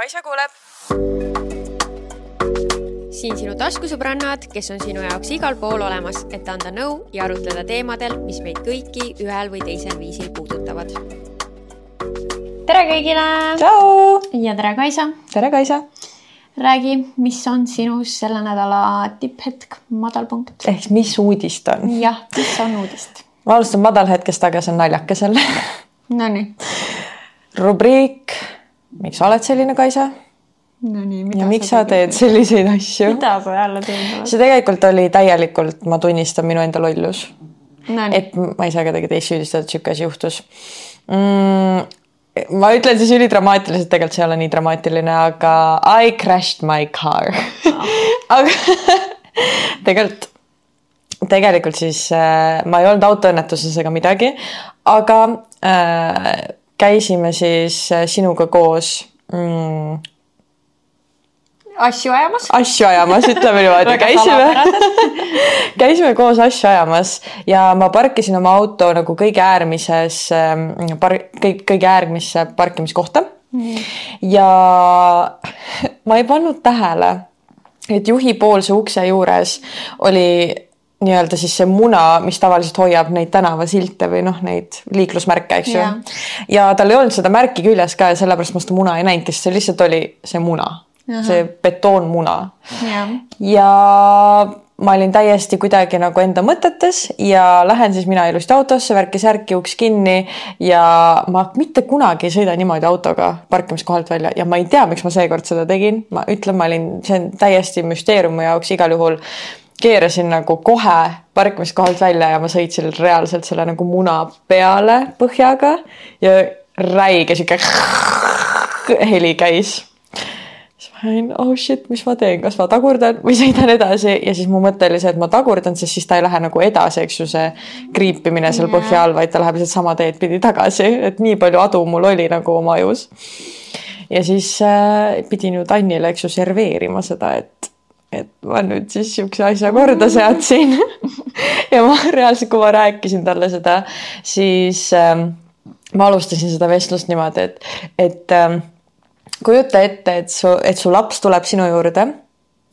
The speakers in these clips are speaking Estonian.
Kaisa kuuleb. siin sinu taskusõbrannad, kes on sinu jaoks igal pool olemas, et anda nõu ja arutleda teemadel, mis meid kõiki ühel või teisel viisil puudutavad. tere kõigile! tšau! ja tere, Kaisa! tere, Kaisa! räägi, mis on sinu selle nädala tipphetk, madalpunkt? ehk mis uudist on? jah, mis on uudist? ma alustan madalhetkest, aga see on naljakesel Nonii. rubriik miks sa oled selline, Kaisa? Nonii, ja miks sa teed selliseid asju? mida sa jälle teinud oled? see tegelikult oli täielikult, ma tunnistan, minu enda lollus. et ma ei saa kedagi teist süüdistada, et sihuke asi juhtus mm,. ma ütlen siis ülidramaatiliselt, tegelikult see ei ole nii dramaatiline, aga I crashed my car oh. aga tegelikult, tegelikult siis äh, ma ei olnud autoõnnetuses ega midagi, aga äh, käisime siis äh, sinuga koos mm, asju ajamas. asju ajamas, ütleme niimoodi käisime. käisime koos asju ajamas ja ma parkisin oma auto nagu kõige äärmises ähm, par-, kõik, kõige äärmisse parkimiskohta. Mm.. ja ma ei pannud tähele, et juhipoolse ukse juures oli nii-öelda siis see muna, mis tavaliselt hoiab neid tänavasilte või noh, neid liiklusmärke, eks ju. Yeah.. ja tal ei olnud seda märki küljes ka ja sellepärast ma seda muna ei näinudki, sest see lihtsalt oli see muna, see betoonmuna. Yeah.. ja ma olin täiesti kuidagi nagu enda mõtetes ja lähen siis mina ilusti autosse, värki-särki, uks kinni ja ma mitte kunagi ei sõida niimoodi autoga parkimiskohalt välja ja ma ei tea, miks ma seekord seda tegin, ma ütlen, ma olin, see on täiesti müsteerium mu jaoks igal juhul keerasin nagu kohe parkimiskohalt välja ja ma sõitsin reaalselt selle nagu muna peale põhjaga ja räige sihuke heli käis. siis ma olin, oh shit, mis ma teen, kas ma tagurdan või sõidan edasi ja siis mu mõte oli see, et ma tagurdan, sest siis ta ei lähe nagu edasi, eks ju, see kriipimine seal põhja all, vaid ta läheb lihtsalt sama teed pidi tagasi, et nii palju adu mul oli nagu oma ajus. ja siis äh, pidin ju Tannile, eks ju, serveerima seda, et et ma nüüd siis siukse asja korda seadsin ja ma reaalselt, kui ma rääkisin talle seda, siis ähm, ma alustasin seda vestlust niimoodi, et, et ähm, kujuta ette, et su, et su laps tuleb sinu juurde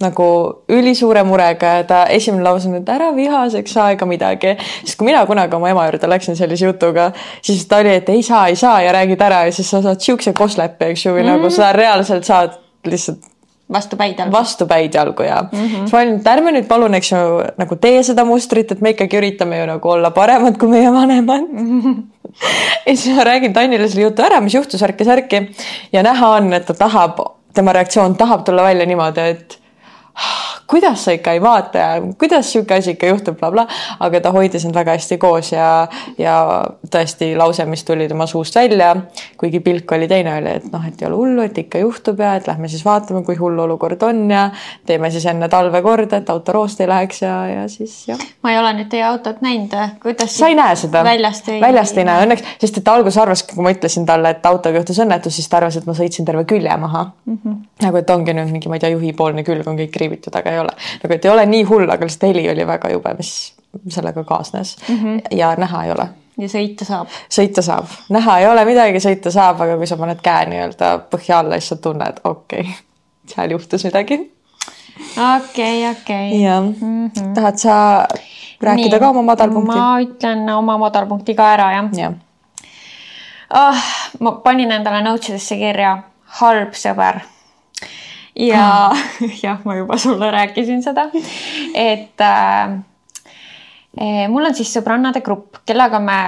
nagu ülisuure murega ja ta esimene lause on, et ära vihaseks saa ega midagi. siis kui mina kunagi oma ema juurde läksin sellise jutuga, siis ta oli, et ei saa, ei saa ja räägid ära ja siis sa saad siukse koslepi, eks ju, või mm -hmm. nagu sa reaalselt saad lihtsalt vastupäid jalgu. vastupäid jalgu ja mm -hmm. siis ma olin, et ärme nüüd palun, eks ju, nagu tee seda mustrit, et me ikkagi üritame ju nagu olla paremad kui meie vanemad mm. -hmm. ja siis ma räägin Tannile selle jutu ära, mis juhtus, ärki-särki ja näha on, et ta tahab, tema reaktsioon tahab tulla välja niimoodi, et kuidas sa ikka ei vaata ja kuidas sihuke asi ikka juhtub bla,, blablabla, aga ta hoidis end väga hästi koos ja, ja tõesti lause, mis tuli tema suust välja, kuigi pilk oli teine, oli, et noh, et ei ole hullu, et ikka juhtub ja et lähme siis vaatame, kui hull olukord on ja teeme siis enne talve korda, et auto roost ei läheks ja, ja siis jah. ma ei ole nüüd teie autot näinud, kuidas? sa ei näe seda? väljast ei? väljast ei näe õnneks, sest et ta alguses arvaski, kui ma ütlesin talle, et autoga juhtus õnnetus, siis ta arvas, et ma sõitsin terve külje maha mm. -hmm. nagu, et ongi nüüd mingi, ma ei tea, juhipoolne külg on kõik kriibitud, aga ei ole. nagu, et ei ole nii hull, aga lihtsalt heli oli väga jube, mis sellega kaasnes mm. -hmm. ja näha ei ole. ja sõita saab? sõita saab, näha ei ole midagi, sõita saab, aga kui sa paned käe nii-öelda põhja alla, siis sa tunned, okei okay,, seal juhtus midagi. okei, okei. jah -hmm., tahad sa rääkida nii, ka oma madalpunkti? ma ütlen oma madalpunkti ka ära, jah ja. oh,. ma panin endale notes idesse kirja halb sõber ja jah, ma juba sulle rääkisin seda, et äh, eh, mul on siis sõbrannade grupp, kellega me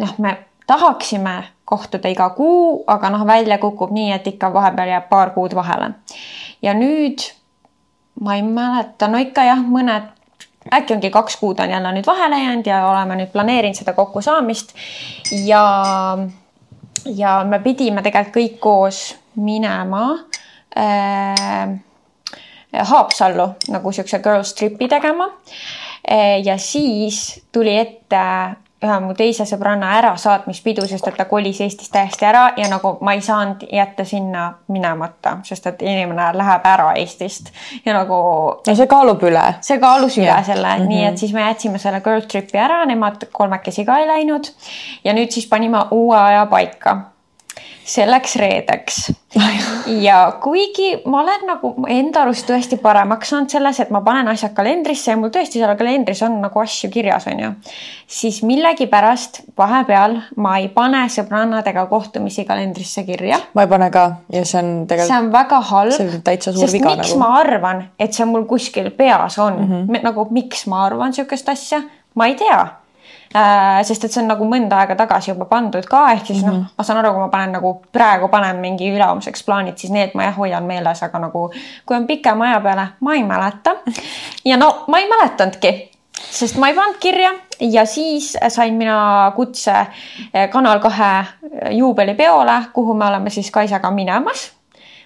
noh, me tahaksime kohtuda iga kuu, aga noh, välja kukub nii, et ikka vahepeal jääb paar kuud vahele. ja nüüd ma ei mäleta, no ikka jah, mõned äkki ongi kaks kuud on jälle nüüd vahele jäänud ja oleme nüüd planeerinud seda kokkusaamist ja ja me pidime tegelikult kõik koos minema äh, Haapsallu nagu siukse girls trip'i tegema äh,. ja siis tuli ette ühe mu teise sõbranna ärasaatmispidu, sest et ta kolis Eestist täiesti ära ja nagu ma ei saanud jätta sinna minemata, sest et inimene läheb ära Eestist ja nagu. no see kaalub üle. see kaalus üle yeah. selle mm, -hmm. nii et siis me jätsime selle girl trip'i ära, nemad kolmekesi ka ei läinud. ja nüüd siis panime uue aja paika see läks reedeks ja kuigi ma olen nagu enda arust tõesti paremaks saanud selles, et ma panen asjad kalendrisse ja mul tõesti seal kalendris on nagu asju kirjas, on ju, siis millegipärast vahepeal ma ei pane sõbrannadega kohtumisi kalendrisse kirja. ma ei pane ka ja see on tegelikult. see on väga halb. see on täitsa suur viga nagu. ma arvan, et see mul kuskil peas on mm, -hmm. nagu miks ma arvan niisugust asja, ma ei tea sest et see on nagu mõnda aega tagasi juba pandud ka, ehk siis noh, mhm. ma saan aru, kui ma panen nagu praegu panen mingi ülehomseks plaanid, siis need ma jah hoian meeles, aga nagu kui on pikema aja peale, ma ei mäleta. ja no ma ei mäletanudki, sest ma ei pannud kirja ja siis sain mina kutse eh, Kanal kahe juubelipeole, kuhu me oleme siis Kaisaga minemas.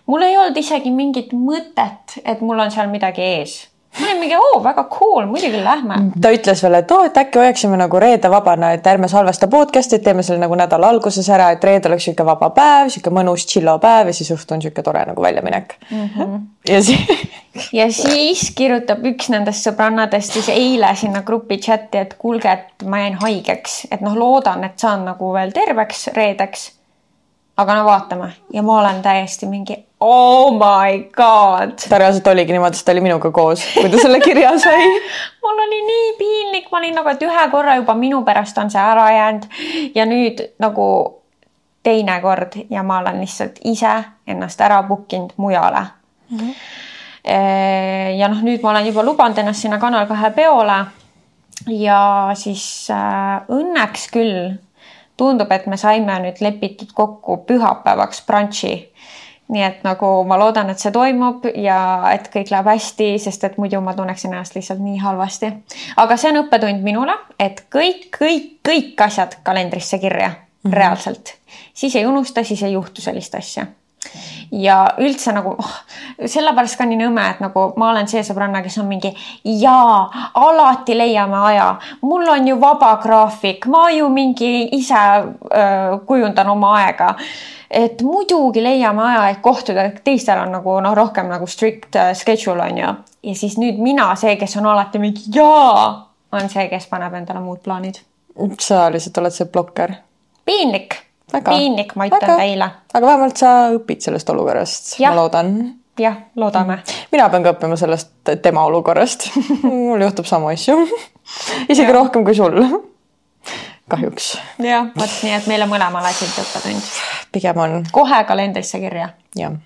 mul ei olnud isegi mingit mõtet, et mul on seal midagi ees ma olin mingi, oo, väga cool, muidugi lähme. ta ütles veel, et oo, et äkki hoiaksime nagu reede vabana, et ärme salvesta podcast'i, teeme selle nagu nädala alguses ära, et reede oleks sihuke vaba päev, sihuke mõnus tšillo päev ja siis õhtu on sihuke tore nagu väljaminek mm. -hmm. ja siis ja siis kirjutab üks nendest sõbrannadest siis eile sinna grupi chati, et kuulge, et ma jäin haigeks, et noh, loodan, et saan nagu veel terveks reedeks. aga no vaatame ja ma olen täiesti mingi oh my god. ta reaalselt oligi niimoodi, sest ta oli minuga koos, kui ta selle kirja sai mul oli nii piinlik, ma olin nagu, et ühe korra juba minu pärast on see ära jäänud ja nüüd nagu teine kord ja ma olen lihtsalt ise ennast ära book inud mujale mm. -hmm. ja noh, nüüd ma olen juba lubanud ennast sinna Kanal kahe peole. ja siis äh, õnneks küll tundub, et me saime nüüd lepitud kokku pühapäevaks brunch'i nii et nagu ma loodan, et see toimub ja et kõik läheb hästi, sest et muidu ma tunneksin ennast lihtsalt nii halvasti. aga see on õppetund minule, et kõik, kõik, kõik asjad kalendrisse kirja mm -hmm. reaalselt, siis ei unusta, siis ei juhtu sellist asja. Ja üldse nagu oh, sellepärast ka nii nõme, et nagu ma olen see sõbranna, kes on mingi jaa, alati leiame aja, mul on ju vaba graafik, ma ju mingi ise öö, kujundan oma aega et muidugi leiame aja, et kohtuda, teistel on nagu noh, rohkem nagu strict äh, schedule on ju. ja siis nüüd mina, see, kes on alati mingi jaa, on see, kes paneb endale muud plaanid. sa lihtsalt oled see blokker. piinlik, piinlik, ma ütlen teile. aga vähemalt sa õpid sellest olukorrast, ma loodan jah, loodame. mina pean ka õppima sellest tema olukorrast mul juhtub samu asju isegi ja. rohkem kui sul kahjuks. jah, vot nii, et meile mõlemale siit õppetund. pigem on. kohe kalendrisse kirja. jah,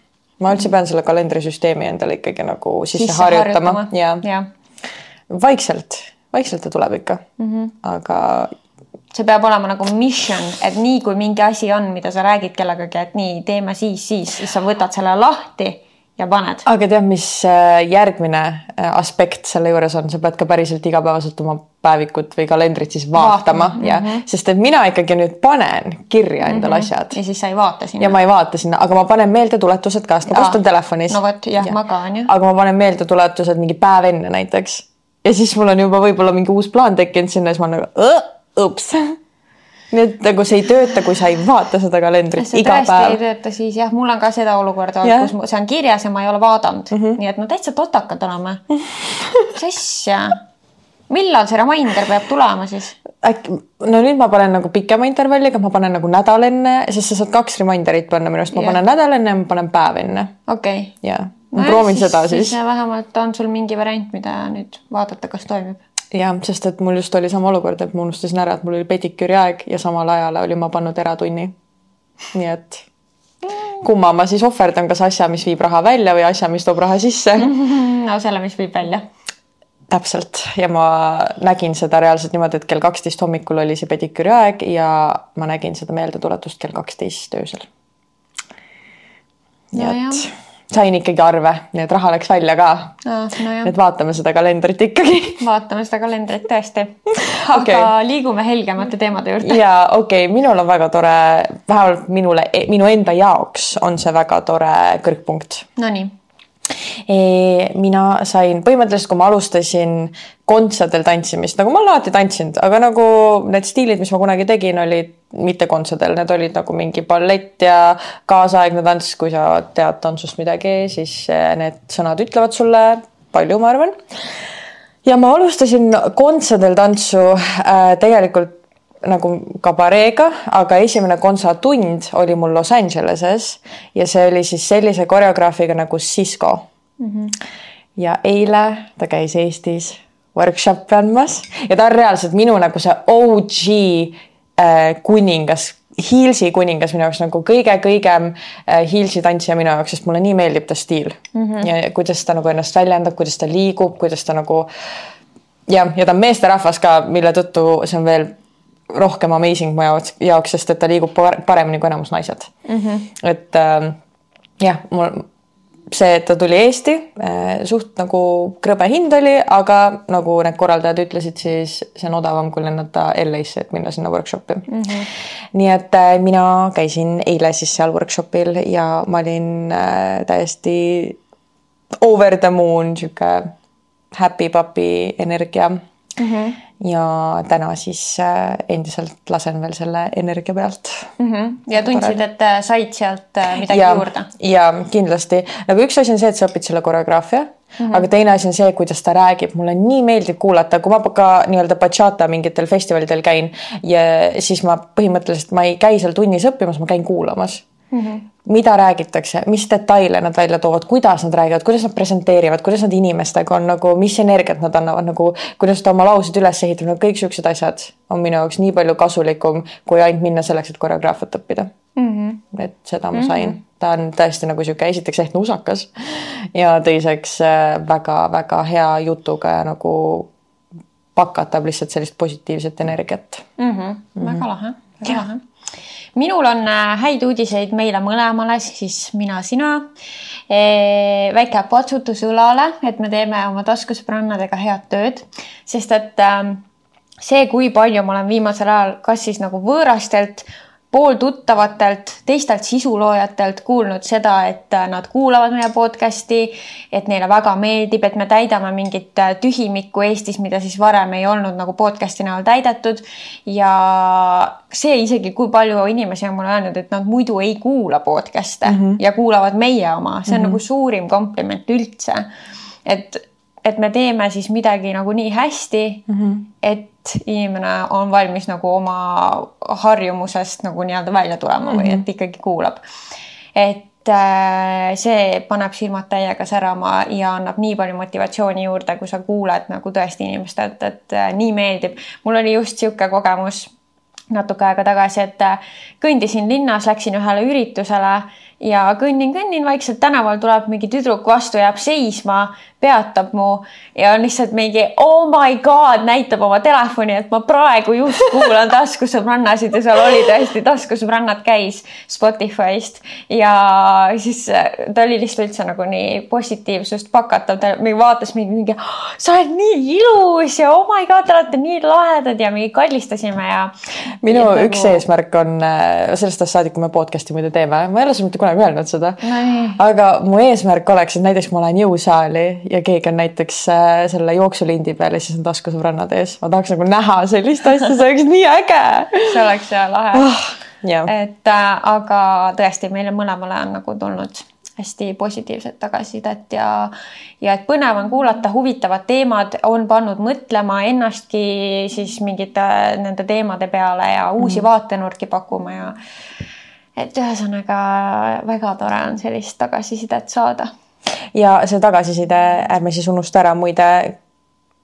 ma üldse pean selle kalendrisüsteemi endale ikkagi nagu sisse, sisse harjutama, harjutama. ja, ja. vaikselt, vaikselt ta tuleb ikka mm, -hmm. aga see peab olema nagu mission, et nii kui mingi asi on, mida sa räägid kellegagi, et nii teeme siis, siis, siis sa võtad selle lahti ja paned. aga tead, mis äh, järgmine äh, aspekt selle juures on, sa pead ka päriselt igapäevaselt oma päevikut või kalendrit siis vaatama Vaatama. ja mm -hmm. sest et mina ikkagi nüüd panen kirja endale mm -hmm. asjad. ja siis sa ei vaata sinna. ja ma ei vaata sinna, aga ma panen meeldetuletused ka, sest ma kasutan telefonis. no vot jah ja., ma ka onju. aga ma panen meeldetuletused mingi päev enne näiteks ja siis mul on juba võib-olla mingi uus plaan tekkinud sinna, siis ma nagu ups nii et nagu see ei tööta, kui sa ei vaata seda kalendrit iga päev. ei tööta, siis jah, mul on ka seda olukorda olnud, kus see on kirjas ja ma ei ole vaadanud mm, -hmm. nii et no täitsa totakad oleme. mis asja? Millal see reminder peab tulema siis? äkki, no nüüd ma panen nagu pikema intervalliga, ma panen nagu nädal enne, sest sa saad kaks reminder'it panna minu arust, ma yeah. panen nädal enne ja ma panen päev enne. okei okay.. ja, ma no proovin siis, seda siis. siis vähemalt on sul mingi variant, mida nüüd vaadata, kas toimib jah, sest et mul just oli sama olukord, et ma unustasin ära, et mul oli pediküüri aeg ja samal ajal olin ma pannud eratunni. nii et kumma ma siis ohverdan, kas asja, mis viib raha välja või asja, mis toob raha sisse no selle, mis viib välja. Täpselt ja ma nägin seda reaalselt niimoodi, et kell kaksteist hommikul oli see pediküüri aeg ja ma nägin seda meeldetuletust kell kaksteist öösel. nii et sain ikkagi arve, nii et raha läks välja ka ah,. No et vaatame seda kalendrit ikkagi. vaatame seda kalendrit tõesti. aga okay. liigume helgemate teemade juurde. ja okei okay,, minul on väga tore, vähemalt minule, minu enda jaoks on see väga tore kõrgpunkt. Nonii mina sain põhimõtteliselt, kui ma alustasin kontserdel tantsimist, nagu ma olen alati tantsinud, aga nagu need stiilid, mis ma kunagi tegin, olid mitte kontsadel, need olid nagu mingi ballett ja kaasaegne tants, kui sa tead tantsust midagi, siis eh, need sõnad ütlevad sulle palju, ma arvan. ja ma alustasin kontserdel tantsu äh, tegelikult nagu kabareega, aga esimene kontsatund oli mul Los Angeleses ja see oli siis sellise koreograafiga nagu Cisco mm. -hmm. ja eile ta käis Eestis workshop'i andmas ja ta on reaalselt minu nagu see OG äh, kuningas Heelsi kuningas minu jaoks nagu kõige-kõigem Heelsi tantsija minu jaoks, sest mulle nii meeldib ta stiil mm -hmm. ja kuidas ta nagu ennast väljendab, kuidas ta liigub, kuidas ta nagu jah, ja ta on meesterahvas ka, mille tõttu see on veel rohkem amazing mu jaoks, jaoks, sest et ta liigub paremini kui enamus naised mm. -hmm. et äh, jah, mul see, et ta tuli Eesti, äh, suht nagu krõbe hind oli, aga nagu need korraldajad ütlesid, siis see on odavam, kui lennata LA-sse, et minna sinna workshop'i mm. -hmm. nii et äh, mina käisin eile siis seal workshop'il ja ma olin äh, täiesti over the moon, sihuke happy puppy energia mm. -hmm ja täna siis äh, endiselt lasen veel selle energia pealt mm. -hmm. ja tundsid, et äh, said sealt äh, midagi ja, juurde? ja kindlasti, nagu üks asi on see, et sa õpid selle koreograafia mm, -hmm. aga teine asi on see, kuidas ta räägib, mulle nii meeldib kuulata, kui ma ka nii-öelda bachata mingitel festivalidel käin ja siis ma põhimõtteliselt ma ei käi seal tunnis õppimas, ma käin kuulamas mm. -hmm mida räägitakse, mis detaile nad välja toovad, kuidas nad räägivad, kuidas nad presenteerivad, kuidas nad inimestega on nagu, mis energiat nad annavad nagu, kuidas ta oma lauseid üles ehitab, no kõik siuksed asjad on minu jaoks nii palju kasulikum, kui ainult minna selleks, et koreograafiat õppida mm. -hmm. et seda ma sain mm, -hmm. ta on tõesti nagu sihuke esiteks ehtne usakas ja teiseks väga-väga äh, hea jutuga ja nagu pakatab lihtsalt sellist positiivset energiat mm. -hmm. väga lahe, väga lahe minul on äh, häid uudiseid meile mõlemale, siis mina, sina. väike patsutus õlale, et me teeme oma taskusõbrannadega head tööd, sest et ähm, see, kui palju ma olen viimasel ajal, kas siis nagu võõrastelt pooltuttavatelt, teistelt sisuloojatelt kuulnud seda, et äh, nad kuulavad meie podcast'i, et neile väga meeldib, et me täidame mingit äh, tühimikku Eestis, mida siis varem ei olnud nagu podcast'i näol täidetud. ja see isegi, kui palju inimesi on mulle öelnud, et nad muidu ei kuula podcast'e mm -hmm. ja kuulavad meie oma, see on mm -hmm. nagu suurim kompliment üldse. et et me teeme siis midagi nagu nii hästi mm, -hmm. et inimene on valmis nagu oma harjumusest nagu nii-öelda välja tulema mm -hmm. või mhm. et ikkagi kuulab. et äh, see paneb silmad täiega särama ja annab nii palju motivatsiooni juurde, kui sa kuuled nagu tõesti inimestelt, et äh, nii meeldib. mul oli just niisugune kogemus natuke aega tagasi, et äh, kõndisin linnas, läksin ühele üritusele ja kõnnin, kõnnin vaikselt tänaval tuleb mingi tüdruk vastu, jääb seisma, peatab mu ja on lihtsalt mingi oh my god, näitab oma telefoni, et ma praegu just kuulan taskusõbrannasid ja seal oli tõesti taskusõbrannad käis Spotify'st ja siis äh, ta oli lihtsalt üldse nagu nii positiivsust pakatav, ta vaatas mind mingi oh, sa oled nii ilus ja oh my god, te olete nii lahedad ja mingi kallistasime ja. minu ja, üks nagu... eesmärk on äh, sellest ajast saadik, kui me podcast'i muidu teeme, ma ei ole sulle mitte kunagi öelnud seda no,. aga mu eesmärk oleks, et näiteks ma lähen jõusaali ja keegi on näiteks äh, selle jooksulindi peal ja siis on taskusõbrannad ees. ma tahaks nagu näha sellist asja, see oleks nii äge. see oleks ja lahe oh,. et äh, aga tõesti, meile mõlemale on nagu tulnud hästi positiivset tagasisidet ja, ja et põnev on kuulata, huvitavad teemad on pannud mõtlema ennastki siis mingite nende teemade peale ja uusi mm. vaatenurki pakkuma ja et ühesõnaga väga tore on sellist tagasisidet saada ja see tagasiside, ärme siis unusta ära muide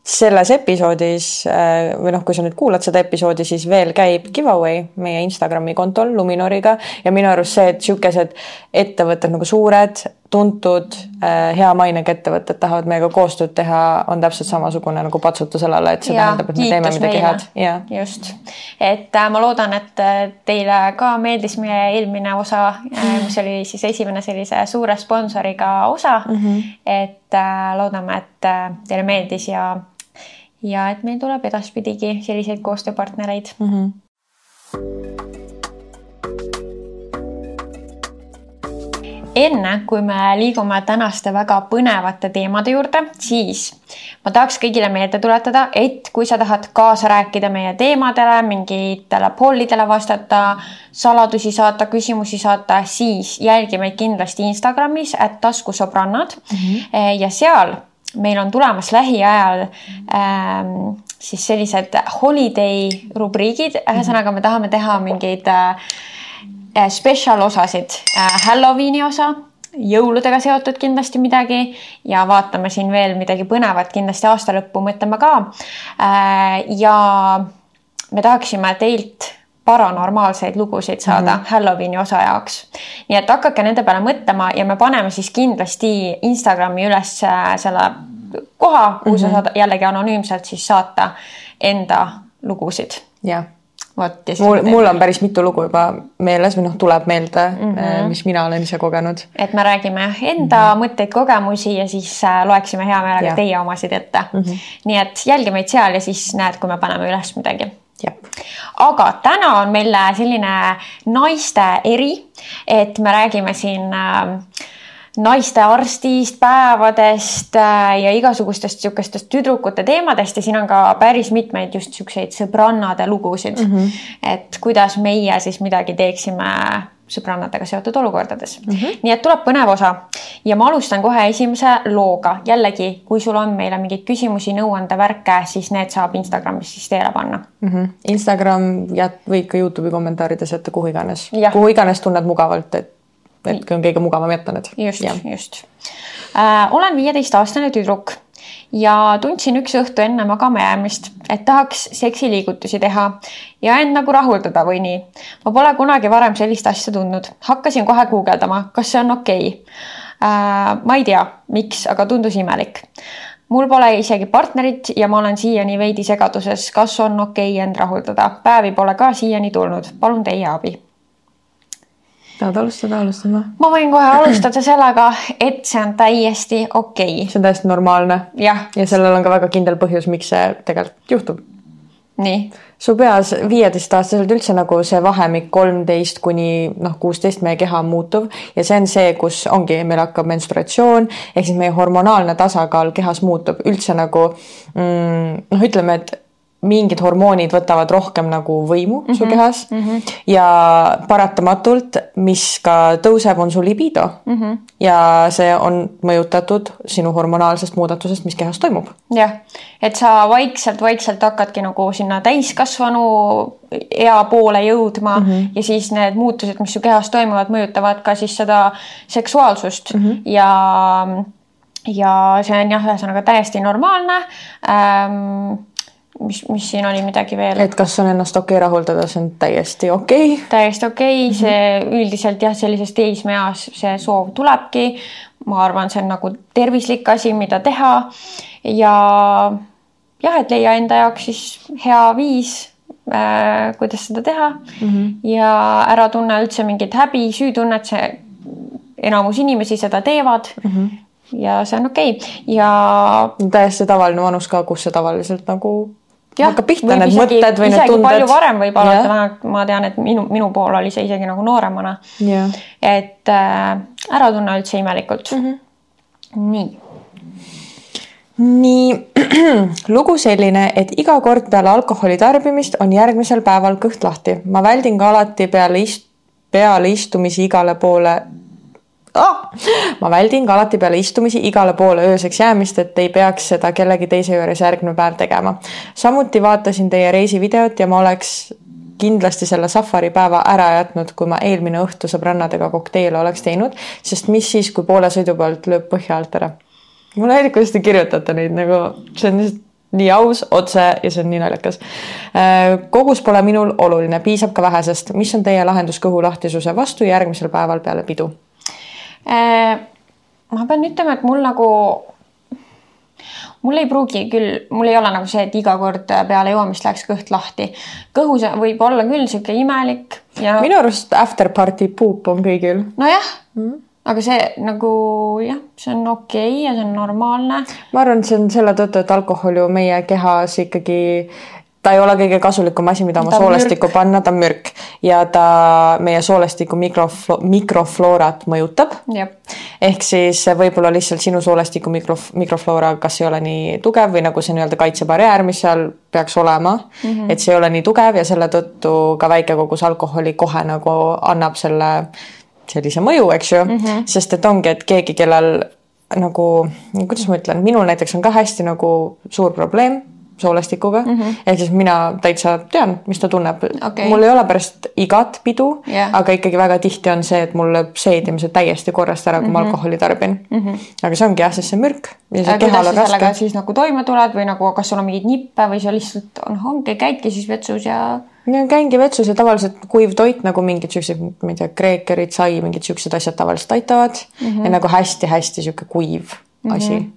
selles episoodis äh, või noh, kui sa nüüd kuulad seda episoodi, siis veel käib giveaway meie Instagrami kontol Luminoriga. Ja minu arust see, et niisugused ettevõtted nagu suured, tuntud, äh, hea mainega ettevõtted tahavad meiega koostööd teha, on täpselt samasugune nagu patsutus õlale, et see ja, tähendab, et me teeme midagi head. just, et äh, ma loodan, et teile ka meeldis meie eelmine osa, mis oli siis esimene sellise suure sponsoriga osa mm. -hmm. et loodame, et teile meeldis ja ja et meil tuleb edaspidigi selliseid koostööpartnereid mm. -hmm. Enne kui me liigume tänaste väga põnevate teemade juurde, siis ma tahaks kõigile meelde tuletada, et kui sa tahad kaasa rääkida meie teemadele, mingitele pollidele vastata, saladusi saata, küsimusi saata, siis jälgi meid kindlasti Instagramis, et taskusõbrannad mm -hmm. ja seal meil on tulemas lähiajal ähm, siis sellised holiday rubriigid, ühesõnaga me tahame teha mingeid äh, spetsial osasid äh,, Halloweeni osa jõuludega seotud kindlasti midagi ja vaatame siin veel midagi põnevat kindlasti aasta lõppu mõtleme ka. ja me tahaksime teilt paranormaalseid lugusid saada mm -hmm. Halloweeni osa jaoks. nii et hakake nende peale mõtlema ja me paneme siis kindlasti Instagrami üles äh, selle koha, kuhu mm -hmm. sa mhm. saad jällegi anonüümselt siis saata enda lugusid. jah. Mul, mul on päris mitu lugu juba meeles või noh, tuleb meelde mm, -hmm. mis mina olen ise kogenud. et me räägime enda mm -hmm. mõtteid, kogemusi ja siis äh, loeksime hea meelega teie omasid ette mm. -hmm. nii et jälgi meid seal ja siis näed, kui me paneme üles midagi aga täna on meil selline naiste eri, et me räägime siin äh, naistearstist, päevadest äh, ja igasugustest niisugustest tüdrukute teemadest ja siin on ka päris mitmeid just niisuguseid sõbrannade lugusid mm. -hmm. et kuidas meie siis midagi teeksime sõbrannadega seotud olukordades mm. -hmm. nii et tuleb põnev osa ja ma alustan kohe esimese looga. jällegi, kui sul on meile mingeid küsimusi, nõuandevärke, siis need saab Instagramis siis teele panna mm. -hmm. Instagram ja võid ka Youtube'i kommentaarides jätta kuhu iganes, kuhu iganes tunned mugavalt, et, et on kõige mugavam jätta need. just, just äh,. olen viieteistaastane tüdruk ja tundsin üks õhtu enne magama jäämist, et tahaks seksiliigutusi teha ja end nagu rahuldada või nii. ma pole kunagi varem sellist asja tundnud, hakkasin kohe guugeldama, kas see on okei okay. äh,. ma ei tea, miks, aga tundus imelik. mul pole isegi partnerit ja ma olen siiani veidi segaduses, kas on okei okay end rahuldada. päevi pole ka siiani tulnud, palun teie abi tahad alustada, alustame? ma võin kohe alustada sellega, et see on täiesti okei okay.. see on täiesti normaalne. ja sellel on ka väga kindel põhjus, miks see tegelikult juhtub. nii? su peas viieteistaastaselt üldse nagu see vahemik kolmteist kuni noh, kuusteist meie keha on muutuv ja see on see, kus ongi, meil hakkab menstruatsioon ehk siis meie hormonaalne tasakaal kehas muutub üldse nagu mm, noh, ütleme, et mingid hormoonid võtavad rohkem nagu võimu mm -hmm. su mhm. kehas mm -hmm. ja paratamatult, mis ka tõuseb, on su libido mm. -hmm. ja see on mõjutatud sinu hormonaalsest muudatusest, mis kehas toimub. jah, et sa vaikselt-vaikselt hakkadki nagu sinna täiskasvanu ea poole jõudma mm -hmm. ja siis need muutused, mis su kehas toimuvad, mõjutavad ka siis seda seksuaalsust mm -hmm. ja ja see on jah, ühesõnaga täiesti normaalne ähm, mis, mis siin oli midagi veel? et kas on ennast okei okay rahuldada, see on täiesti okei okay.. täiesti okei okay. -hmm. see üldiselt jah, sellises teismeeas see soov tulebki. ma arvan, see on nagu tervislik asi, mida teha ja jah, et leia enda jaoks siis hea viis äh,, kuidas seda teha mm -hmm. ja ära tunne üldse mingit häbi, süütunnet, see enamus inimesi seda teevad mm. -hmm ja see on okei okay. ja. täiesti tavaline vanus ka, kus see tavaliselt nagu jah, hakkab pihta need isegi, mõtted või need tunded. palju varem võib alata, vähemalt ma tean, et minu, minu pool oli see isegi nagu nooremana. et äh, ära tunne üldse imelikult mm. -hmm. nii. nii, lugu selline, et iga kord peale alkoholi tarbimist on järgmisel päeval kõht lahti. ma väldin ka alati peale ist-, peale istumisi igale poole ah! ma väldin ka alati peale istumisi igale poole ööseks jäämist, et ei peaks seda kellegi teise juures järgmine päev tegema. samuti vaatasin teie reisivideot ja ma oleks kindlasti selle safaripäeva ära jätnud, kui ma eelmine õhtu sõbrannadega kokteile oleks teinud, sest mis siis, kui poole sõidu pealt lööb põhja alt ära. mulle meeldib, kuidas te kirjutate neid nagu, see on lihtsalt nii aus, otse ja see on nii naljakas. Äh, kogus pole minul oluline, piisab ka vähesest. mis on teie lahendus kõhulahtisuse vastu järgmisel päeval peale pidu? Äh, ma pean ütlema, et mul nagu, mul ei pruugi küll, mul ei ole nagu see, et iga kord peale joomist läheks kõht lahti. kõhus võib olla küll sihuke imelik ja. minu arust after party poop on kõigil. nojah mm., aga see nagu jah, see on okei okay ja see on normaalne. ma arvan, et see on selle tõttu, et alkohol ju meie kehas ikkagi ta ei ole kõige kasulikum asi, mida oma soolestikku panna, ta on mürk ja ta meie soolestiku mikroflo-, mikrofloorat mõjutab. ehk siis võib-olla lihtsalt sinu soolestiku mikro, mikrofloora kas ei ole nii tugev või nagu see nii-öelda kaitsebarjäär, mis seal peaks olema mm, -hmm. et see ei ole nii tugev ja selle tõttu ka väike kogus alkoholi kohe nagu annab selle sellise mõju, eks ju mm, -hmm. sest et ongi, et keegi, kellel nagu, kuidas ma ütlen, minul näiteks on ka hästi nagu suur probleem soolestikuga mm. -hmm. ehk siis mina täitsa tean, mis ta tunneb Okei. mul ei ole pärast igat pidu Jah. aga ikkagi väga tihti on see, et mul lööb seedimise täiesti korrast ära, kui ma alkoholi tarbin mm. -hmm. aga see ongi jah, sest see mürk ja see Mhm. kehal on raske. siis nagu toime tuled või nagu, kas sul on mingeid nippe või sa lihtsalt on, ongi, käidki siis vetsus ja ja käingi vetsus ja tavaliselt kuiv toit nagu mingid siuksed, ma ei tea, kreekerid, sai, mingid siuksed asjad tavaliselt aitavad mm Mhm. -hmm. ja nagu hästi-hästi sihuke kuiv mm -hmm. asi.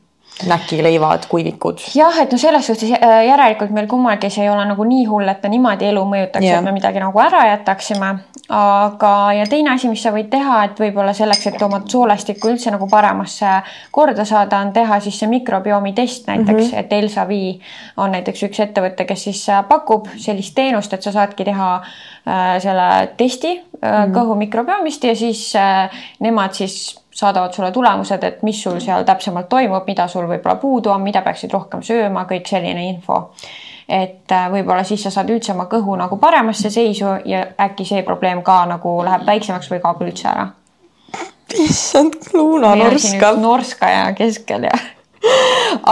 Näkileivad, kuivikud. jah, et noh, selles suhtes äh, järelikult meil kummalgi see ei ole nagu nii hull, et ta niimoodi elu mõjutaks Jah. et me midagi nagu ära jätaksime. aga, ja teine asi, mis sa võid teha, et võib-olla selleks, et oma soolestikku üldse nagu paremasse korda saada, on teha siis see mikrobiomi test näiteks mm, -hmm. et Elsa Vii on näiteks üks ettevõte, kes siis äh, pakub sellist teenust, et sa saadki teha äh, selle testi äh, mm -hmm. kõhu mikrobiomist ja siis äh, nemad siis saadavad sulle tulemused, et mis sul seal täpsemalt toimub, mida sul võib-olla puudu on, mida peaksid rohkem sööma, kõik selline info. et äh, võib-olla siis sa saad üldse oma kõhu nagu paremasse seisu ja äkki see probleem ka nagu läheb väiksemaks või kaob üldse ära. issand, Luuna norskab. norskaja keskel ja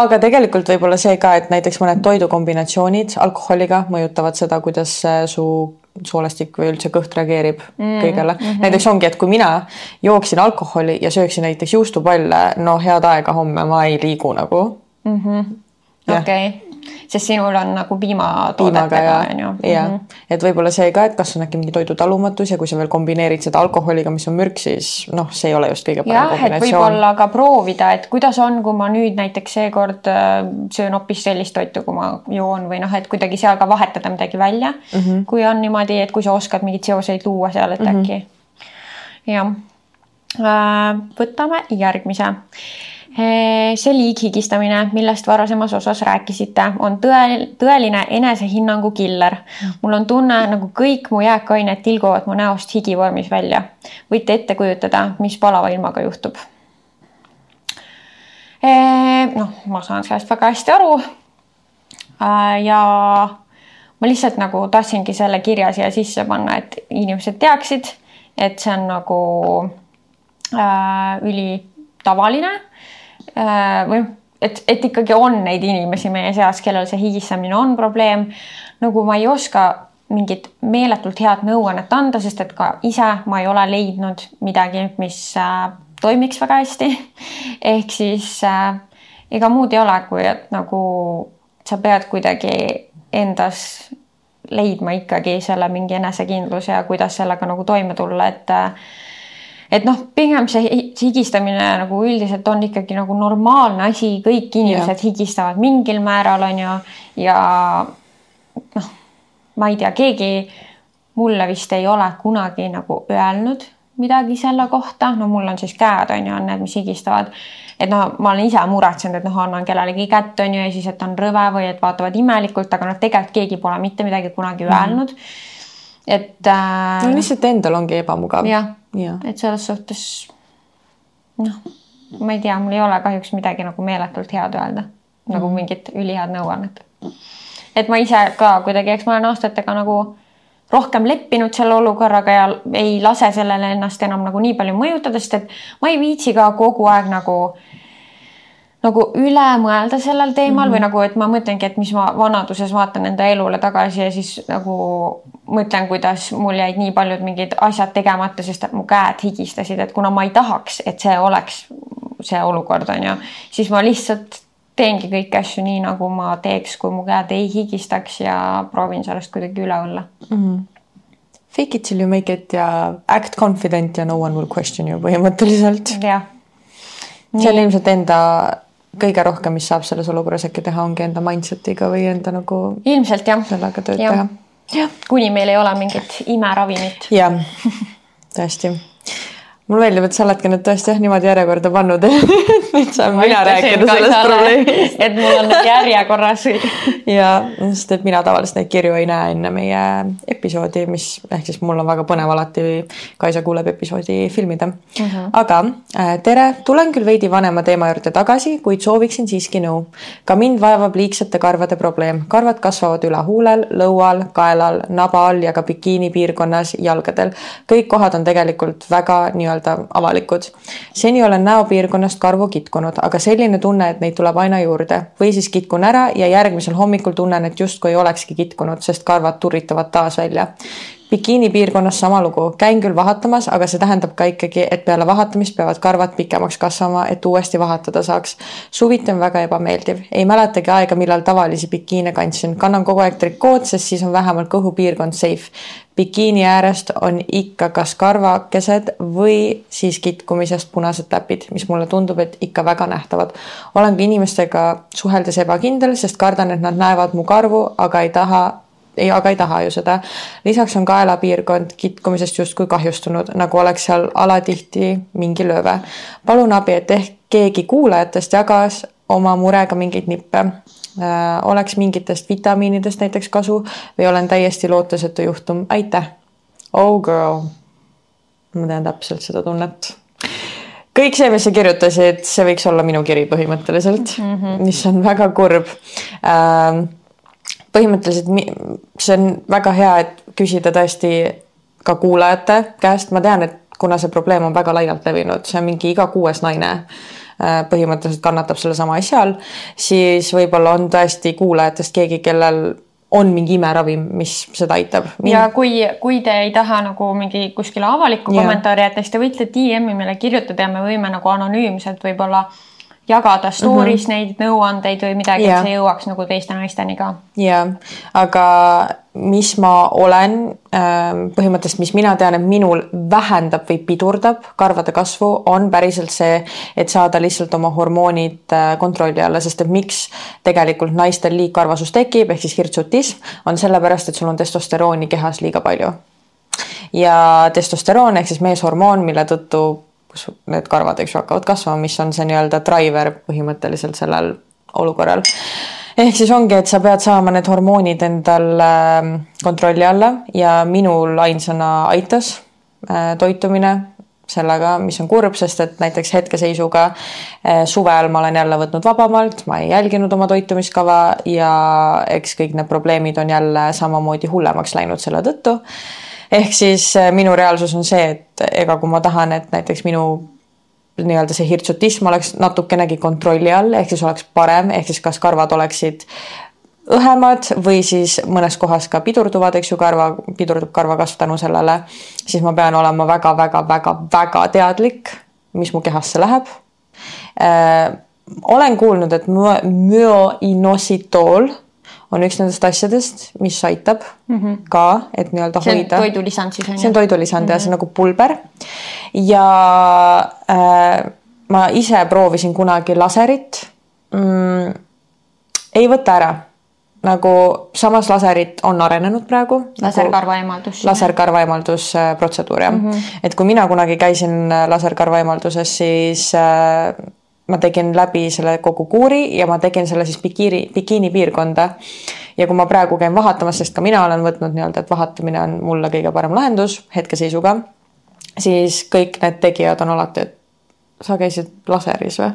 aga tegelikult võib-olla see ka, et näiteks mõned toidukombinatsioonid alkoholiga mõjutavad seda, kuidas äh, su soolestik või üldse kõht reageerib mm, kõigele mm. -hmm. näiteks ongi, et kui mina jooksin alkoholi ja sööksin näiteks juustupalle, no head aega homme ma ei liigu nagu. Jah. okei okay. Sest sinul on nagu piimatoodetega on ju. ja et võib-olla see ka, et kas on äkki mingi toidutalumatus ja kui sa veel kombineerid seda alkoholiga, mis on mürk, siis noh, see ei ole just kõige parem jah, kombinatsioon. võib-olla ka proovida, et kuidas on, kui ma nüüd näiteks seekord äh, söön hoopis sellist toitu, kui ma joon või noh, et kuidagi seal ka vahetada midagi välja mm. -hmm. kui on niimoodi, et kui sa oskad mingeid seoseid luua seal, et mm -hmm. äkki jah. võtame järgmise. See liighigistamine, millest varasemas osas rääkisite, on tõe, tõeline enesehinnangu killer. mul on tunne, nagu kõik mu jääkained tilguvad mu näost higivormis välja. võite ette kujutada, mis palava ilmaga juhtub noh, ma saan sellest väga hästi aru. ja ma lihtsalt nagu tahtsingi selle kirja siia sisse panna, et inimesed teaksid, et see on nagu äh, ülitavaline või et, et ikkagi on neid inimesi meie seas, kellel see higistamine on probleem. nagu ma ei oska mingit meeletult head nõuannet anda, sest et ka ise ma ei ole leidnud midagi, mis äh, toimiks väga hästi. ehk siis äh, ega muud ei ole, kui et nagu sa pead kuidagi endas leidma ikkagi selle mingi enesekindluse ja kuidas sellega nagu toime tulla, et et noh, pigem see higistamine nagu üldiselt on ikkagi nagu normaalne asi, kõik inimesed ja. higistavad mingil määral on ju ja noh, ma ei tea, keegi mulle vist ei ole kunagi nagu öelnud midagi selle kohta, no mul on siis käed on ju, on need, mis higistavad. et noh, ma olen ise muretsenud, et noh, annan kellelegi kätt on ju ja siis, et on rõve või et vaatavad imelikult, aga noh, tegelikult keegi pole mitte midagi kunagi Mhm. öelnud mm. -hmm. Et äh,. no lihtsalt endal ongi ebamugav. jah ja. et selles suhtes noh, ma ei tea, mul ei ole kahjuks midagi nagu meeletult head öelda nagu mingit ülihead nõuannet. et ma ise ka kuidagi, eks ma olen aastatega nagu rohkem leppinud selle olukorraga ja ei lase sellele ennast enam nagu nii palju mõjutada, sest et ma ei viitsi ka kogu aeg nagu nagu üle mõelda sellel teemal mm -hmm. või nagu, et ma mõtlengi, et mis ma vanaduses vaatan enda elule tagasi ja siis nagu mõtlen, kuidas mul jäid nii paljud mingid asjad tegemata, sest et mu käed higistasid, et kuna ma ei tahaks, et see oleks see olukord on ju, siis ma lihtsalt teengi kõiki asju nii, nagu ma teeks, kui mu käed ei higistaks ja proovin sellest kuidagi üle olla mm. -hmm. Fake it till you make it ja act confident ja no one will question you põhimõtteliselt. jah. see on ilmselt enda kõige rohkem, mis saab selles olukorras äkki teha, ongi enda mindset'iga või enda nagu. ilmselt jah. sellega tööd ja. teha. kuni meil ei ole mingit imeravimit. jah, tõesti mulle meeldib, et sa oledki nüüd tõesti jah niimoodi järjekorda pannud nüüd saan mina rääkida sellest probleemist. et mul on need järjekorras. ja, sest et mina tavaliselt neid kirju ei näe enne meie episoodi, mis ehk siis mul on väga põnev alati Kaisa kuuleb episoodi filmida mm. -hmm. aga äh, tere, tulen küll veidi vanema teema juurde tagasi, kuid sooviksin siiski nõu. ka mind vaevab liigsete karvade probleem, karvad kasvavad üle huulel, lõual, kaelal, naba all ja ka bikiini piirkonnas, jalgadel. kõik kohad on tegelikult väga nii-öelda nii-öelda avalikud. seni olen näopiirkonnast karvu kitkunud, aga selline tunne, et neid tuleb aina juurde või siis kitkun ära ja järgmisel hommikul tunnen, et justkui ei olekski kitkunud, sest karvad turritavad taas välja bikiini piirkonnas sama lugu, käin küll vahatamas, aga see tähendab ka ikkagi, et peale vahatamist peavad karvad pikemaks kasvama, et uuesti vahatada saaks. suviti on väga ebameeldiv, ei mäletagi aega, millal tavalisi bikiine kandsin, kannan kogu aeg trikood, sest siis on vähemalt kõhupiirkond safe. bikiini äärest on ikka kas karvakesed või siis kitkumisest punased täpid, mis mulle tundub, et ikka väga nähtavad. olen ka inimestega suheldes ebakindel, sest kardan, et nad näevad mu karvu, aga ei taha ei, aga ei taha ju seda. lisaks on kaelapiirkond kitkumisest justkui kahjustunud, nagu oleks seal alatihti mingi lööve. palun abi, et ehk keegi kuulajatest jagas oma murega mingeid nippe äh,. oleks mingitest vitamiinidest näiteks kasu või olen täiesti lootusetu juhtum, aitäh. Oh girl. ma tean täpselt seda tunnet kõik see, mis sa kirjutasid, see võiks olla minu kiri põhimõtteliselt mm, -hmm. mis on väga kurb äh, põhimõtteliselt see on väga hea, et küsida tõesti ka kuulajate käest, ma tean, et kuna see probleem on väga laialt levinud, see on mingi iga kuues naine äh, põhimõtteliselt kannatab sellesama asja all, siis võib-olla on tõesti kuulajatest keegi, kellel on mingi imeravim, mis seda aitab. ja kui, kui te ei taha nagu mingi kuskile avalikku kommentaari jätta, siis te võite DM-i meile kirjutada ja me võime nagu anonüümselt võib-olla äh, jagada story's mm -hmm. neid nõuandeid või midagi yeah., et see jõuaks nagu teiste naisteni ka. ja, aga mis ma olen ähm, põhimõtteliselt, mis mina tean, et minul vähendab või pidurdab karvade kasvu, on päriselt see, et saada lihtsalt oma hormoonid äh, kontrolli alla, sest et miks tegelikult naistel liigkarvasus tekib, ehk siis hirtsutism, on sellepärast, et sul on testosterooni kehas liiga palju ja testosteroon ehk siis meeshormoon, mille tõttu kus need karvad, eks ju, hakkavad kasvama, mis on see nii-öelda driver põhimõtteliselt sellel olukorral. ehk siis ongi, et sa pead saama need hormoonid endal ähm, kontrolli alla ja minul ainsana aitas äh, toitumine sellega, mis on kurb, sest et näiteks hetkeseisuga äh, suvel ma olen jälle võtnud vabamalt, ma ei jälginud oma toitumiskava ja eks kõik need probleemid on jälle samamoodi hullemaks läinud selle tõttu ehk siis äh, minu reaalsus on see, et ega kui ma tahan, et näiteks minu nii-öelda see hirtsutism oleks natukenegi kontrolli all, ehk siis oleks parem, ehk siis kas karvad oleksid õhemad või siis mõnes kohas ka pidurduvad, eks ju, karva, pidurdub karvakasv tänu sellele, siis ma pean olema väga-väga-väga-väga teadlik, mis mu kehasse läheb äh,. olen kuulnud, et myoinositool on üks nendest asjadest, mis aitab mm -hmm. ka, et nii-öelda hoida. toidulisand siis on ju? see on toidulisand mm -hmm. ja see on nagu pulber. ja äh, ma ise proovisin kunagi laserit mm,. ei võta ära nagu samas laserid on arenenud praegu. laserkarvaeemaldus nagu,. laserkarvaeemaldusprotseduur jah mm, -hmm. et kui mina kunagi käisin laserkarvaeemalduses, siis äh, ma tegin läbi selle kogu kuuri ja ma tegin selle siis bikiini, bikiini piirkonda. ja kui ma praegu käin vahatamas, sest ka mina olen võtnud nii-öelda, et vahatamine on mulle kõige parem lahendus hetkeseisuga, siis kõik need tegijad on alati, et sa käisid laseris või?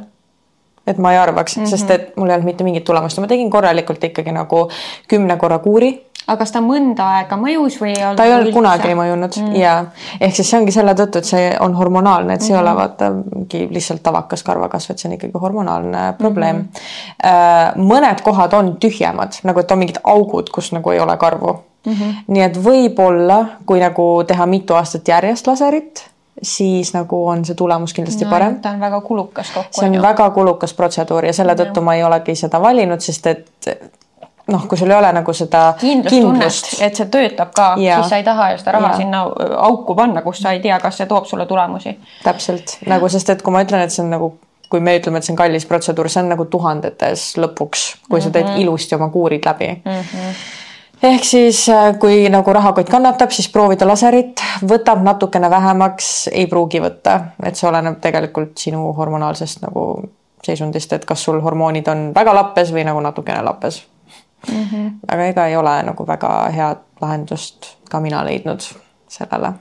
Et ma ei arvaks mm, -hmm. sest et mul ei olnud mitte mingit tulemust ja ma tegin korralikult ikkagi nagu kümne korra kuuri aga kas ta mõnda aega mõjus või ei olnud? ta ei olnud kunagi mõjunud mm. ja ehk siis see ongi selle tõttu, et see on hormonaalne, et see mm ei ole mhm. vaata mingi lihtsalt tavakas karvakasv, et see on ikkagi hormonaalne probleem mm. mõned kohad on tühjemad, nagu et on mingid augud, kus nagu ei ole karvu mm. -hmm. nii et võib-olla, kui nagu teha mitu aastat järjest laserit siis nagu on see tulemus kindlasti no, parem. ta on väga kulukas kokku. see on ju. väga kulukas protseduur ja selle tõttu ma ei olegi seda valinud, sest et noh, kui sul ei ole nagu seda kindlustunnet, et see töötab ka, siis sa ei taha ju seda raha ja. sinna auku panna, kus sa ei tea, kas see toob sulle tulemusi. täpselt nagu, sest et kui ma ütlen, et see on nagu kui me ütleme, et see on kallis protseduur, see on nagu tuhandetes lõpuks, kui mm -hmm. sa teed mhm. ilusti oma kuurid läbi mm. -hmm ehk siis, äh, kui nagu rahakott kannatab, siis proovida laserit, võtab natukene vähemaks, ei pruugi võtta, et see oleneb tegelikult sinu hormonaalsest nagu seisundist, et kas sul hormoonid on väga lappes või nagu natukene lappes mm. -hmm. aga ega ei ole nagu väga head lahendust ka mina leidnud sellele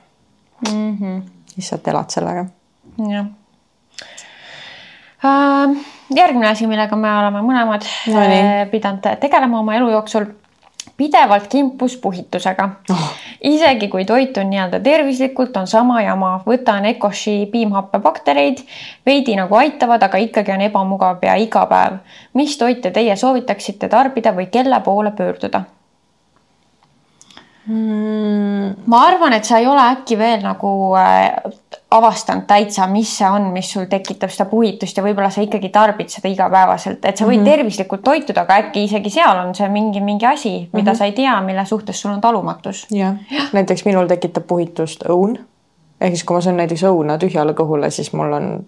mm. -hmm. lihtsalt elad sellega. jah uh,. järgmine asi, millega me oleme mõlemad no, uh, pidanud tegelema oma elu jooksul pidevalt kimpus puhitusega Oh. isegi kui toit on nii-öelda tervislikult, on sama jama, võtan Ecoshi piimhappebaktereid, veidi nagu aitavad, aga ikkagi on ebamugav pea iga päev. mis toite teie soovitaksite tarbida või kelle poole pöörduda? Mm, ma arvan, et sa ei ole äkki veel nagu äh, avastanud täitsa, mis see on, mis sul tekitab seda puhitust ja võib-olla sa ikkagi tarbid seda igapäevaselt, et sa võid mm -hmm. tervislikult toituda, aga äkki isegi seal on see mingi, mingi asi, mida mm -hmm. sa ei tea, mille suhtes sul on talumatus. jah, näiteks minul tekitab puhitust õun. ehk siis, kui ma söön näiteks õuna tühjale kõhule, siis mul on,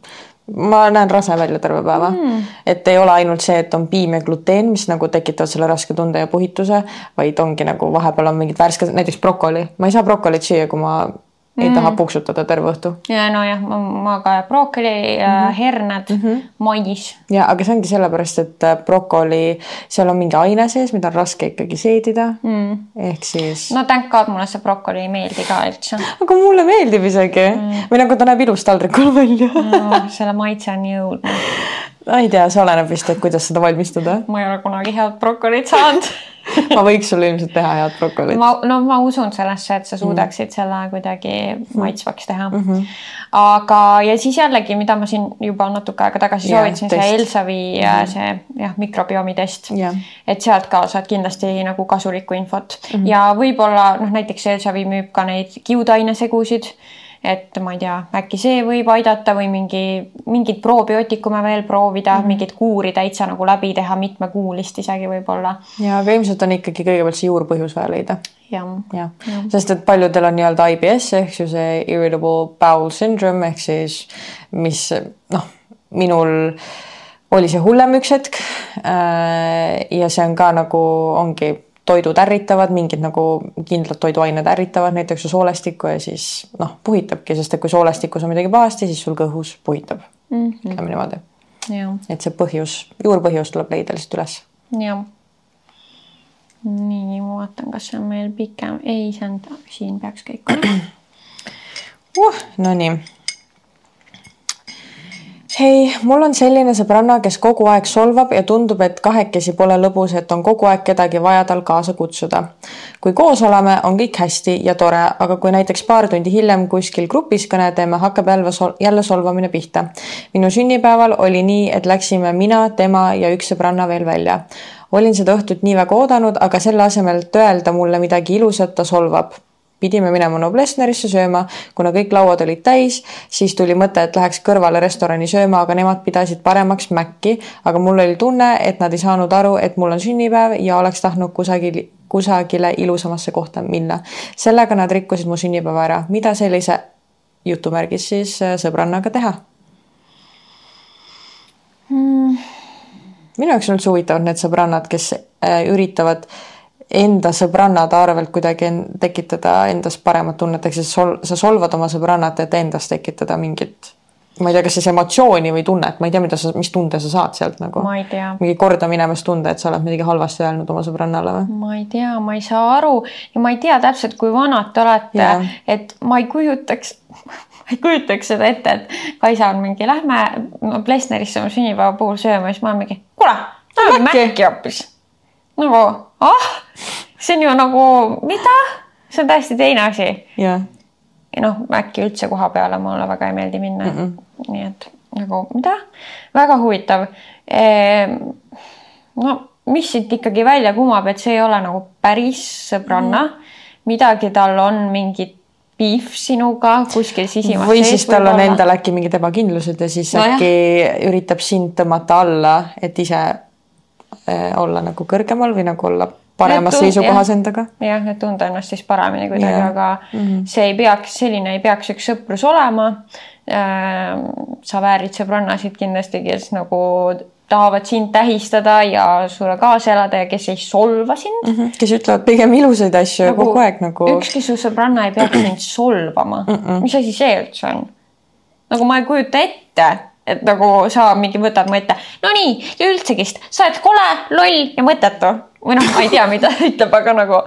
ma näen rase välja terve päeva mm.. et ei ole ainult see, et on piim ja gluteen, mis nagu tekitavad selle raske tunde ja puhituse, vaid ongi nagu vahepeal on mingid värsked, näiteks brokoli. ma ei saa brokolit süüa, kui ma ei mm. taha puksutada terve õhtu. ja nojah, ma, ka brokoli mm, -hmm. herned mm, -hmm. mais. ja aga see ongi sellepärast, et äh, brokoli, seal on mingi aine sees, mida on raske ikkagi seedida mm.. ehk siis. no thank god mulle see brokoli ei meeldi ka üldse. aga mulle meeldib isegi mm. või nagu ta näeb ilus taldrikul välja no, selle maitse on õudne. ma ei tea, see oleneb vist, et kuidas seda valmistada. ma ei ole kunagi head brokolit saanud ma võiks sulle ilmselt teha head brokolit. ma, no ma usun sellesse, et sa suudaksid mm. selle kuidagi maitsvaks teha mm. -hmm. aga, ja siis jällegi, mida ma siin juba natuke aega tagasi yeah, soovitasin, see Elsavi mm -hmm. see jah, mikrobiomi test yeah.. et sealt ka saad kindlasti nagu kasulikku infot mm -hmm. ja võib-olla noh, näiteks Elsavi müüb ka neid kiudainesegusid et ma ei tea, äkki see võib aidata või mingi, mingid probiootikume veel proovida mm, -hmm. mingit kuuri täitsa nagu läbi teha, mitmekuulist isegi võib-olla. ja, aga ilmselt on ikkagi kõigepealt see juurpõhjus vaja leida. jah ja. ja., sest et paljudel on nii-öelda IBS ehk siis see irritable bowel syndrome ehk siis mis noh, minul oli see hullem üks hetk. Äh, ja see on ka nagu ongi toidud ärritavad, mingid nagu kindlad toiduained ärritavad näiteks su soolestikku ja siis noh, puhitabki, sest et kui soolestikus on midagi pahasti, siis sul kõhus puhitab mm. -hmm. ütleme niimoodi. et see põhjus, juurpõhjus tuleb leida lihtsalt üles. jah. nii, ma vaatan, kas see on meil pikem, ei, see on, siin peaks kõik olema uh,. Nonii hei, mul on selline sõbranna, kes kogu aeg solvab ja tundub, et kahekesi pole lõbus, et on kogu aeg kedagi vaja tal kaasa kutsuda. kui koos oleme, on kõik hästi ja tore, aga kui näiteks paar tundi hiljem kuskil grupis kõne teeme, hakkab jälle sol jälle solvamine pihta. minu sünnipäeval oli nii, et läksime mina, tema ja üks sõbranna veel välja. olin seda õhtut nii väga oodanud, aga selle asemel, et öelda mulle midagi ilusat, ta solvab pidime minema Noblessnerisse sööma, kuna kõik lauad olid täis, siis tuli mõte, et läheks kõrvale restorani sööma, aga nemad pidasid paremaks Maci, aga mul oli tunne, et nad ei saanud aru, et mul on sünnipäev ja oleks tahtnud kusagil, kusagile ilusamasse kohta minna. sellega nad rikkusid mu sünnipäeva ära, mida sellise jutumärgis siis äh, sõbrannaga teha hmm.? minu jaoks on üldse huvitavad need sõbrannad, kes äh, üritavad äh, enda sõbrannade arvelt kuidagi tekitada endas paremat tunnet, ehk siis sol-, sa solvad oma sõbrannat, et endas tekitada mingit ma ei tea, kas siis emotsiooni või tunnet, ma ei tea, mida sa, mis tunde sa saad sealt nagu. ma ei tea. mingi kordaminemas tunde, et sa oled midagi halvasti öelnud oma sõbrannale või? ma ei tea, ma ei saa aru ja ma ei tea täpselt, kui vanad te olete, et ma ei kujutaks ma ei kujutaks seda ette, et Kaisa on mingi, lähme no, Plesnerisse oma sünnipäeva puhul sööma, siis ma olen mingi, kuule, lähme Mäkki hoopis. Nagu ah, see on ju nagu, mida? see on täiesti teine asi. ja noh, äkki üldse koha peale mulle väga ei meeldi minna mm. -mm. nii et nagu mida, väga huvitav ehm,. no mis siit ikkagi välja kumab, et see ei ole nagu päris sõbranna mm., midagi tal on mingit beef sinuga kuskil sisimas. või siis tal on endal äkki mingid ebakindlused ja siis no äkki jah. üritab sind tõmmata alla, et ise olla nagu kõrgemal või nagu olla paremas tund, seisukohas jah, endaga. jah, et tunda ennast siis paremini kuidagi, aga mm -hmm. see ei peaks, selline ei peaks üks sõprus olema äh,. sa väärid sõbrannasid kindlasti, kes nagu tahavad sind tähistada ja sulle kaasa elada ja kes ei solva sind mm. -hmm. kes ütlevad pigem ilusaid asju nagu, kogu aeg nagu. ükski su sõbranna ei peaks sind solvama mm. -mm. mis asi see üldse on? nagu ma ei kujuta ette et nagu sa mingi võtad mu ette, no nii ja üldsegist, sa oled kole, loll ja mõttetu või noh, ma ei tea, mida ta ütleb, aga nagu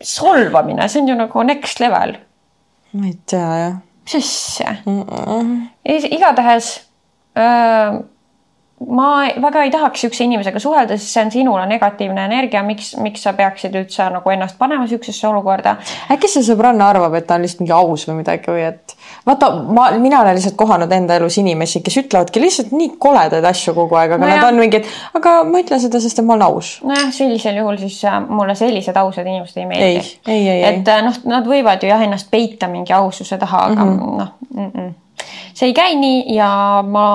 solvamine, see on ju nagu next level. ma ei tea jah. mis asja mm? -mm. igatahes öö, ma väga ei tahaks siukse inimesega suhelda, sest see on sinule negatiivne energia, miks, miks sa peaksid üldse nagu ennast panema siuksesse olukorda. äkki see sõbranna arvab, et ta on lihtsalt mingi aus või midagi või et vaata, ma, mina olen lihtsalt kohanud enda elus inimesi, kes ütlevadki lihtsalt nii koledaid asju kogu aeg, aga no nad jah. on mingid, aga ma ütlen seda, sest et ma olen aus. nojah, sellisel juhul siis äh, mulle sellised ausad inimesed ei meeldi. et äh, noh, nad võivad ju jah ennast peita mingi aususe taha, aga mm -hmm. noh mm -mm see ei käi nii ja ma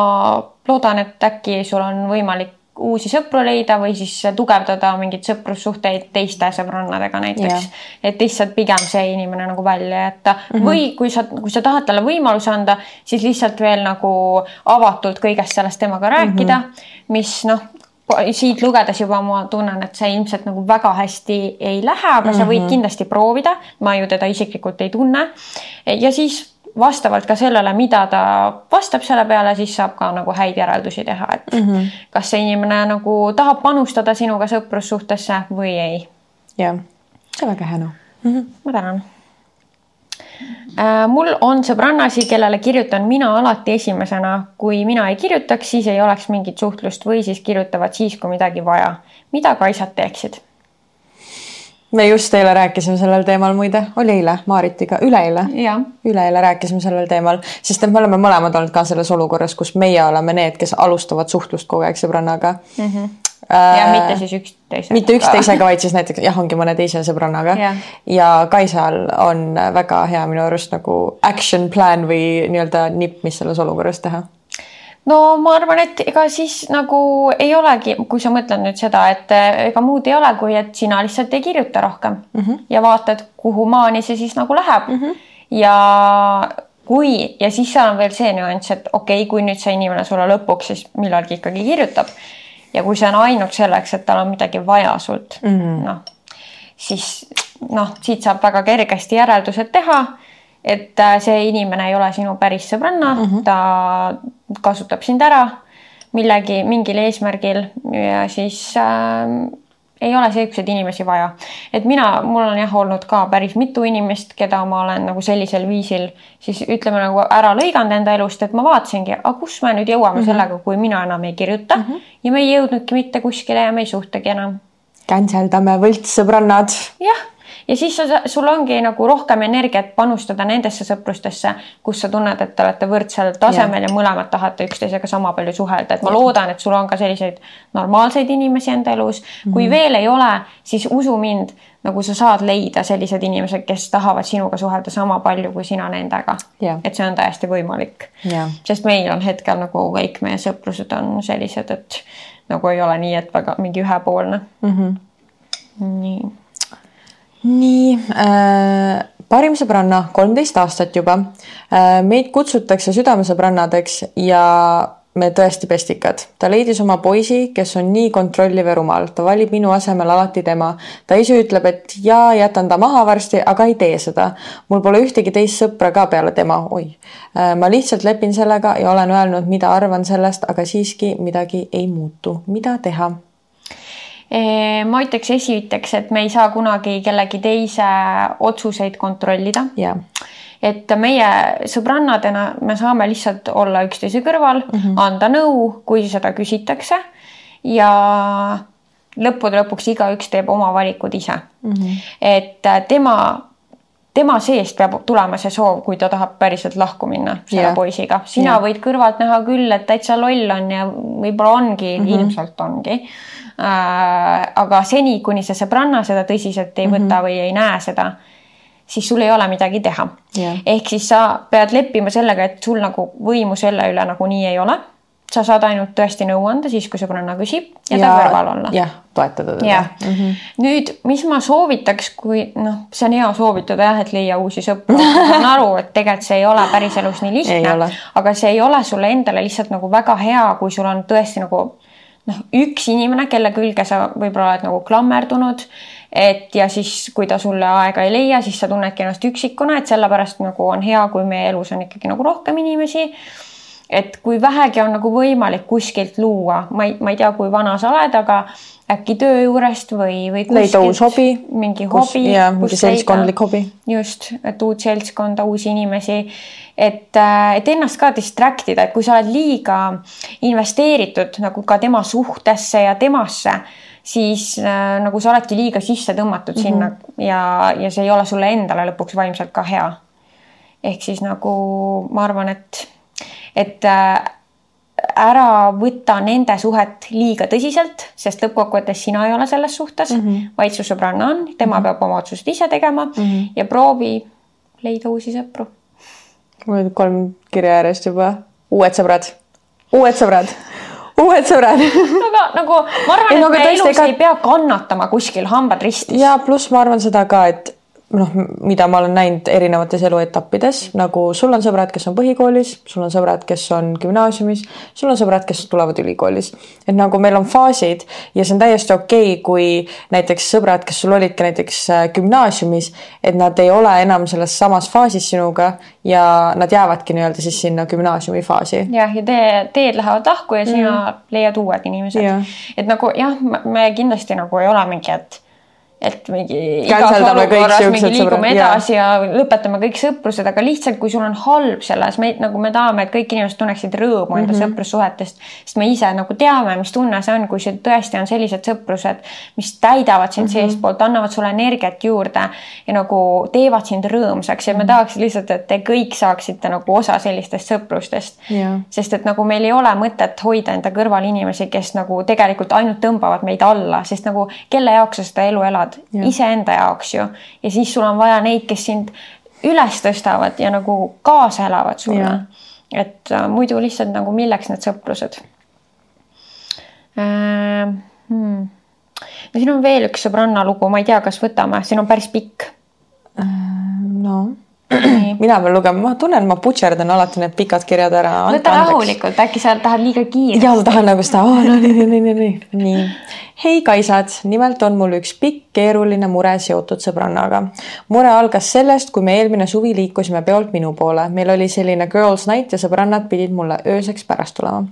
loodan, et äkki sul on võimalik uusi sõpru leida või siis tugevdada mingeid sõprussuhteid teiste sõbrannadega näiteks. et lihtsalt pigem see inimene nagu välja jätta mm -hmm. või kui sa, kui sa tahad talle võimaluse anda, siis lihtsalt veel nagu avatult kõigest sellest temaga rääkida mm, -hmm. mis noh, siit lugedes juba ma tunnen, et see ilmselt nagu väga hästi ei lähe, aga mm -hmm. sa võid mhm. kindlasti proovida. ma ju teda isiklikult ei tunne. ja siis vastavalt ka sellele, mida ta vastab selle peale, siis saab ka nagu häid järeldusi teha, et mm -hmm. kas see inimene nagu tahab panustada sinuga sõprussuhtesse või ei. jah, see on väga hea noh mm -hmm.. ma tänan äh,. mul on sõbrannasi, kellele kirjutan mina alati esimesena, kui mina ei kirjutaks, siis ei oleks mingit suhtlust või siis kirjutavad siis, kui midagi vaja. mida kaisad teeksid? Me just eile rääkisime sellel teemal muide, oli eile Maaritiga, üleeile. üleeile rääkisime sellel teemal, sest et me oleme mõlemad olnud ka selles olukorras, kus meie oleme need, kes alustavad suhtlust kogu aeg sõbrannaga mm. -hmm. Ja mitte siis üksteisega. mitte üksteisega, vaid siis näiteks jah, ongi mõne teise sõbrannaga ja, ja Kaisal on väga hea minu arust nagu action plan või nii-öelda nipp, mis selles olukorras teha no ma arvan, et ega siis nagu ei olegi, kui sa mõtled nüüd seda, et eh, ega muud ei ole, kui et sina lihtsalt ei kirjuta rohkem mm -hmm. ja vaatad, kuhu maani see siis nagu läheb mm. -hmm. ja kui ja siis seal on veel see nüanss, et okei okay,, kui nüüd see inimene sulle lõpuks siis millalgi ikkagi kirjutab ja kui see on ainult selleks, et tal on midagi vaja sult mm -hmm., noh, siis noh, siit saab väga kergesti järeldused teha et äh, see inimene ei ole sinu päris sõbranna mm, -hmm. ta kasutab sind ära millegi, mingil eesmärgil ja siis äh, ei ole siukseid inimesi vaja. et mina, mul on jah olnud ka päris mitu inimest, keda ma olen nagu sellisel viisil siis ütleme nagu ära lõiganud enda elust, et ma vaatasingi, aga kus me nüüd jõuame mm -hmm. sellega, kui mina enam ei kirjuta mm -hmm. ja me ei jõudnudki mitte kuskile ja me ei suhtlegi enam. Canceldame võltssõbrannad. jah ja siis sa, sul ongi nagu rohkem energiat panustada nendesse sõprustesse, kus sa tunned, et te olete võrdsel tasemel ja, ja mõlemad tahate üksteisega sama palju suhelda, et ma loodan, et sul on ka selliseid normaalseid inimesi enda elus. kui mm -hmm. veel ei ole, siis usu mind, nagu sa saad leida sellised inimesed, kes tahavad sinuga suhelda sama palju kui sina nendega. et see on täiesti võimalik. sest meil on hetkel nagu kõik meie sõprused on sellised, et nagu ei ole nii, et väga mingi ühepoolne mm. -hmm. nii nii äh,, parim sõbranna, kolmteist aastat juba äh,. meid kutsutakse südamesõbrannadeks ja me tõesti pestikad. ta leidis oma poisi, kes on nii kontrolliv ja rumal, ta valib minu asemel alati tema. ta ise ütleb, et jaa, jätan ta maha varsti, aga ei tee seda. mul pole ühtegi teist sõpra ka peale tema, oi äh,. ma lihtsalt lepin sellega ja olen öelnud, mida arvan sellest, aga siiski midagi ei muutu. mida teha? Ma ütleks esiteks, et me ei saa kunagi kellegi teise otsuseid kontrollida yeah. et meie sõbrannadena me saame lihtsalt olla üksteise kõrval mm, -hmm. anda nõu, kui seda küsitakse ja lõppude lõpuks igaüks teeb oma valikud ise mm. -hmm. et äh, tema, tema seest peab tulema see soov, kui ta tahab päriselt lahku minna selle yeah. poisiga. sina yeah. võid kõrvalt näha küll, et täitsa loll on ja võib-olla ongi mm, -hmm. ilmselt ongi Äh, aga seni, kuni see sõbranna seda tõsiselt ei võta mm -hmm. või ei näe seda, siis sul ei ole midagi teha yeah.. ehk siis sa pead leppima sellega, et sul nagu võimu selle üle nagunii ei ole sa saad ainult tõesti nõu anda siis, kui sõbranna küsib ja, ja ta kõrval olla. jah, toetada teda. Mm -hmm. nüüd, mis ma soovitaks, kui noh, see on hea soovitada jah, et leia uusi sõpru ma saan aru, et tegelikult see ei ole päris elus nii lihtne, aga see ei ole sulle endale lihtsalt nagu väga hea, kui sul on tõesti nagu noh, üks inimene, kelle külge sa võib-olla oled nagu klammerdunud, et ja siis, kui ta sulle aega ei leia, siis sa tunnedki ennast üksikuna, et sellepärast nagu on hea, kui meie elus on ikkagi nagu rohkem inimesi. Et kui vähegi on nagu võimalik kuskilt luua, ma ei, ma ei tea, kui vana sa oled, aga äkki töö juurest või, või leida uus hobi. mingi hobi. ja mingi seltskondlik hobi. just, et uut seltskonda, uusi inimesi et, äh, et ennast ka distract ida, et kui sa oled liiga investeeritud nagu ka tema suhtesse ja temasse, siis äh, nagu sa oledki liiga sisse tõmmatud mm -hmm. sinna ja, ja see ei ole sulle endale lõpuks vaimselt ka hea. ehk siis nagu ma arvan, et, et äh, ära võta nende suhet liiga tõsiselt, sest lõppkokkuvõttes sina ei ole selles suhtes mm, -hmm. vaid su sõbranna on, tema mm -hmm. peab oma otsused ise tegema mm -hmm. ja proovi leida uusi sõpru mul oli kolm kirja järjest juba, uued sõbrad, uued sõbrad, uued sõbrad aga nagu ma arvan, et me elus ega... ei pea kannatama kuskil hambad ristis. ja pluss ma arvan seda ka, et noh, mida ma olen näinud erinevates eluetappides, nagu sul on sõbrad, kes on põhikoolis, sul on sõbrad, kes on gümnaasiumis, sul on sõbrad, kes tulevad ülikoolis. et nagu meil on faasid ja see on täiesti okei okay,, kui näiteks sõbrad, kes sul olid ka näiteks äh, gümnaasiumis, et nad ei ole enam selles samas faasis sinuga ja nad jäävadki nii-öelda siis sinna gümnaasiumi faasi. jah, ja tee, teed lähevad lahku ja sina mm. leiad uued inimesed. et nagu jah, me kindlasti nagu ei ole mingi, et et mingi igas olukorras mingi liigume edasi ja. ja lõpetame kõik sõprused, aga lihtsalt, kui sul on halb selles, me nagu me tahame, et kõik inimesed tunneksid rõõmu enda mm -hmm. sõprussuhetest, sest me ise nagu teame, mis tunne see on, kui see tõesti on sellised sõprused, mis täidavad sind mm -hmm. seestpoolt, annavad sulle energiat juurde ja nagu teevad sind rõõmsaks ja me mhm. tahaks lihtsalt, et te kõik saaksite nagu osa sellistest sõprustest. sest et nagu meil ei ole mõtet hoida enda kõrval inimesi, kes nagu tegelikult ainult tõmbavad meid alla, sest nagu kelle jaoks sa seda elu elad elad iseenda jaoks ju ja siis sul on vaja neid, kes sind üles tõstavad ja nagu kaasa elavad sulle. et äh, muidu lihtsalt nagu milleks need sõprused äh,. Hmm. no siin on veel üks sõbranna lugu, ma ei tea, kas võtame, siin on päris pikk äh,. no mina pean lugema, ma tunnen, ma butšerdan alati need pikad kirjad ära. võta rahulikult, äkki sa tahad liiga kiiresti. ja ma tahan nagu seda oh,, no nii, nii, nii, nii, nii. nii. hei kaisad, nimelt on mul üks pikk keeruline mure seotud sõbrannaga. mure algas sellest, kui me eelmine suvi liikusime peolt minu poole, meil oli selline girls night ja sõbrannad pidid mulle ööseks pärast tulema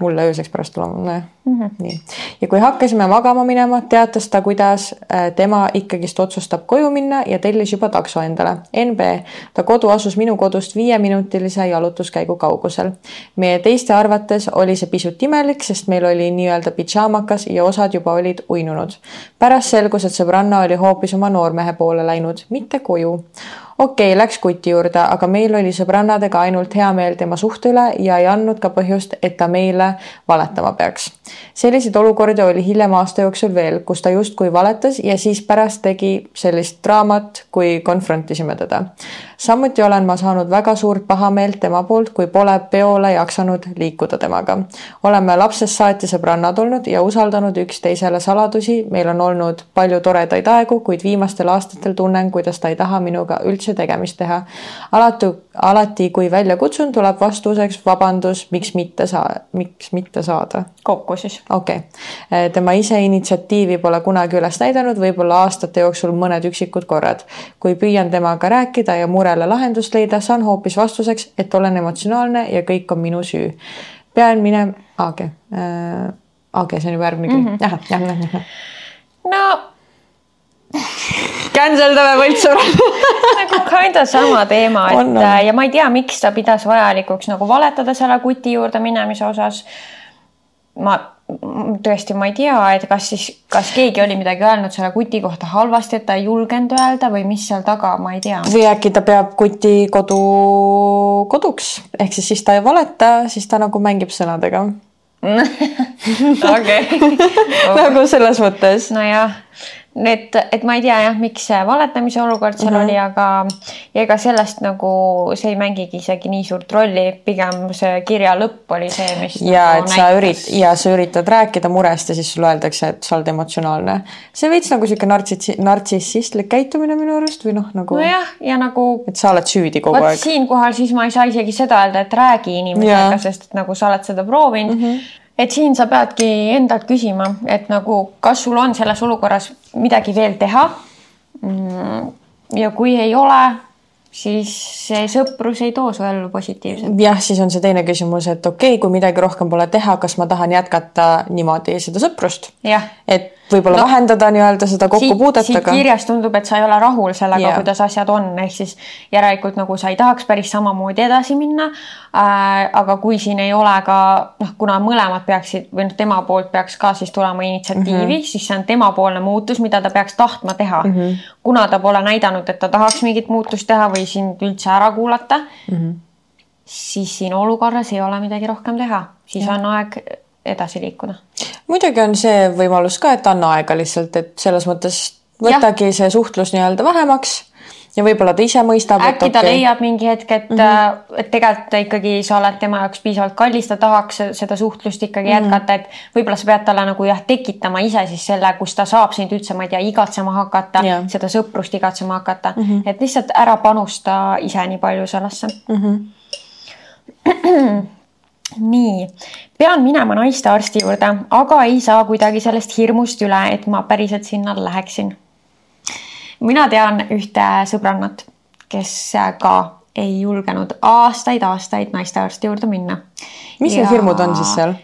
mulle ööseks pärast tulema, nojah mm -hmm. nii. ja kui hakkasime magama minema, teatas ta, kuidas äh, tema ikkagist otsustab koju minna ja tellis juba takso endale. NB, ta kodu asus minu kodust viieminutilise jalutuskäigu kaugusel. meie teiste arvates oli see pisut imelik, sest meil oli nii-öelda pidžaamakas ja osad juba olid uinunud. pärast selgus, et sõbranna oli hoopis oma noormehe poole läinud, mitte koju okei okay,, läks kuti juurde, aga meil oli sõbrannadega ainult hea meel tema suhte üle ja ei andnud ka põhjust, et ta meile valetama peaks. Selliseid olukordi oli hiljem aasta jooksul veel, kus ta justkui valetas ja siis pärast tegi sellist draamat, kui konfrontisime teda. samuti olen ma saanud väga suurt pahameelt tema poolt, kui pole peole jaksanud liikuda temaga. oleme lapsest saati sõbrannad olnud ja usaldanud üksteisele saladusi, meil on olnud palju toredaid aegu, kuid viimastel aastatel tunnen, kuidas ta ei taha minuga üldse tegemist teha. alati, alati, kui välja kutsun, tuleb vastuseks vabandus, miks mitte saa-, miks mitte saada. kokku siis. okei okay., tema ise initsiatiivi pole kunagi üles näidanud, võib-olla aastate jooksul mõned üksikud korrad. kui püüan temaga rääkida ja murele lahendust leida, saan hoopis vastuseks, et olen emotsionaalne ja kõik on minu süü. pean minema, okei okay. äh,, okei see on juba järgmine kiri mm -hmm., jah, jah, jah. no Cancel dame võltsurad nagu kinda sama teema, et on, on. ja ma ei tea, miks ta pidas vajalikuks nagu valetada selle kuti juurde minemise osas. Ma tõesti, ma ei tea, et kas siis, kas keegi oli midagi öelnud selle kuti kohta halvasti, et ta ei julgenud öelda või mis seal taga, ma ei tea. või äkki ta peab kuti kodu koduks, ehk siis, siis ta ei valeta, siis ta nagu mängib sõnadega okei. nagu selles mõttes. nojah et, et ma ei tea jah, miks see valetamise olukord seal mm -hmm. oli, aga ega sellest nagu see ei mängigi isegi nii suurt rolli, pigem see kirja lõpp oli see, mis. ja nagu et sa ürit- ja sa üritad rääkida murest ja siis sulle öeldakse, et sa oled emotsionaalne. see veits nagu sihuke nartsissi-, nartsissistlik käitumine minu arust või noh, nagu. nojah, ja nagu. et sa oled süüdi kogu aeg. siinkohal siis ma ei saa isegi seda öelda, et räägi inimesega, sest et nagu sa oled seda proovinud mm. -hmm et siin sa peadki endalt küsima, et nagu, kas sul on selles olukorras midagi veel teha. Mm, ja kui ei ole, siis see sõprus ei too su ellu positiivset. jah, siis on see teine küsimus, et okei okay,, kui midagi rohkem pole teha, kas ma tahan jätkata niimoodi seda sõprust. et võib-olla no, vähendada nii-öelda seda kokkupuudet, aga. kirjast tundub, et sa ei ole rahul sellega yeah., kuidas asjad on, ehk siis järelikult nagu sa ei tahaks päris samamoodi edasi minna äh,. aga kui siin ei ole ka noh, kuna mõlemad peaksid või noh, tema poolt peaks ka siis tulema initsiatiivi mm, -hmm. siis see on temapoolne muutus, mida ta peaks tahtma teha mm. -hmm. kuna ta pole näidanud, et ta tahaks mingit muutust teha või sind üldse ära kuulata mm, -hmm. siis siin olukorras ei ole midagi rohkem teha, siis ja. on aeg edasi liikuda. muidugi on see võimalus ka, et anna aega lihtsalt, et selles mõttes võtagi ja. see suhtlus nii-öelda vähemaks ja võib-olla ta ise mõistab. äkki ta okay. leiab mingi hetk, et mm, -hmm. et tegelikult ikkagi sa oled tema jaoks piisavalt kallis, ta tahaks seda suhtlust ikkagi mm -hmm. jätkata, et võib-olla sa pead talle nagu jah, tekitama ise siis selle, kus ta saab sind üldse, ma ei tea, igatsema hakata, seda sõprust igatsema hakata mm, -hmm. et lihtsalt ära panusta ise nii palju sellesse mm. -hmm. nii, pean minema naistearsti juurde, aga ei saa kuidagi sellest hirmust üle, et ma päriselt sinna läheksin. mina tean ühte sõbrannat, kes ka ei julgenud aastaid-aastaid naistearsti juurde minna. mis ja... need hirmud on siis seal?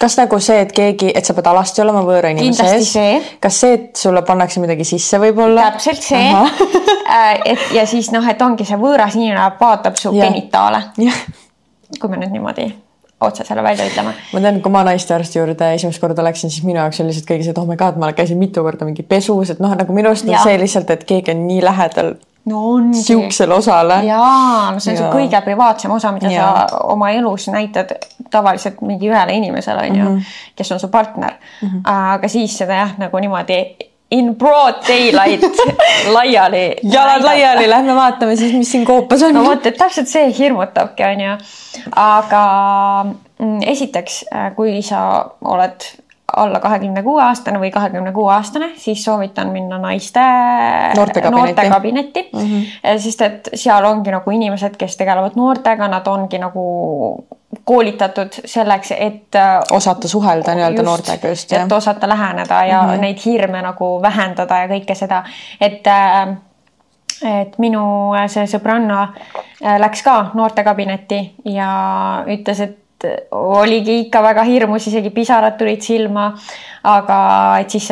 kas nagu see, et keegi, et sa pead alasti olema võõra inimese ees? kas see, et sulle pannakse midagi sisse võib-olla? täpselt see. Äh, et ja siis noh, et ongi see võõras inimene vaatab su genitaale kui me nüüd niimoodi otse selle välja ütleme. ma tean, kui ma naistearsti juurde esimest korda läksin, siis minu jaoks oli lihtsalt kõige see, et oh my god, ma käisin mitu korda mingi pesus, et noh, nagu minu arust on see lihtsalt, et keegi on nii lähedal no ongi. sihukesele osale. jaa, no see on ja. su kõige privaatsem osa, mida ja. sa oma elus näitad tavaliselt mingi ühele inimesele, on ju, mhm. kes on su partner mm. -hmm. aga siis seda jah, nagu niimoodi in broad daylight laiali. jalad laiali, lähme vaatame siis, mis siin koopas on. no vot, et täpselt see hirmutabki, onju. aga mm, esiteks, äh, kui sa oled alla kahekümne kuue aastane või kahekümne kuue aastane, siis soovitan minna naiste noortekabinetti, noortekabinetti mm, -hmm. sest et seal ongi nagu inimesed, kes tegelevad noortega, nad ongi nagu koolitatud selleks, et äh, osata suhelda nii-öelda noortega just. et osata läheneda ja mm -hmm. neid hirme nagu vähendada ja kõike seda, et äh, et minu äh, see sõbranna läks ka noortekabinetti ja ütles, et oligi ikka väga hirmus, isegi pisarad tulid silma. aga et siis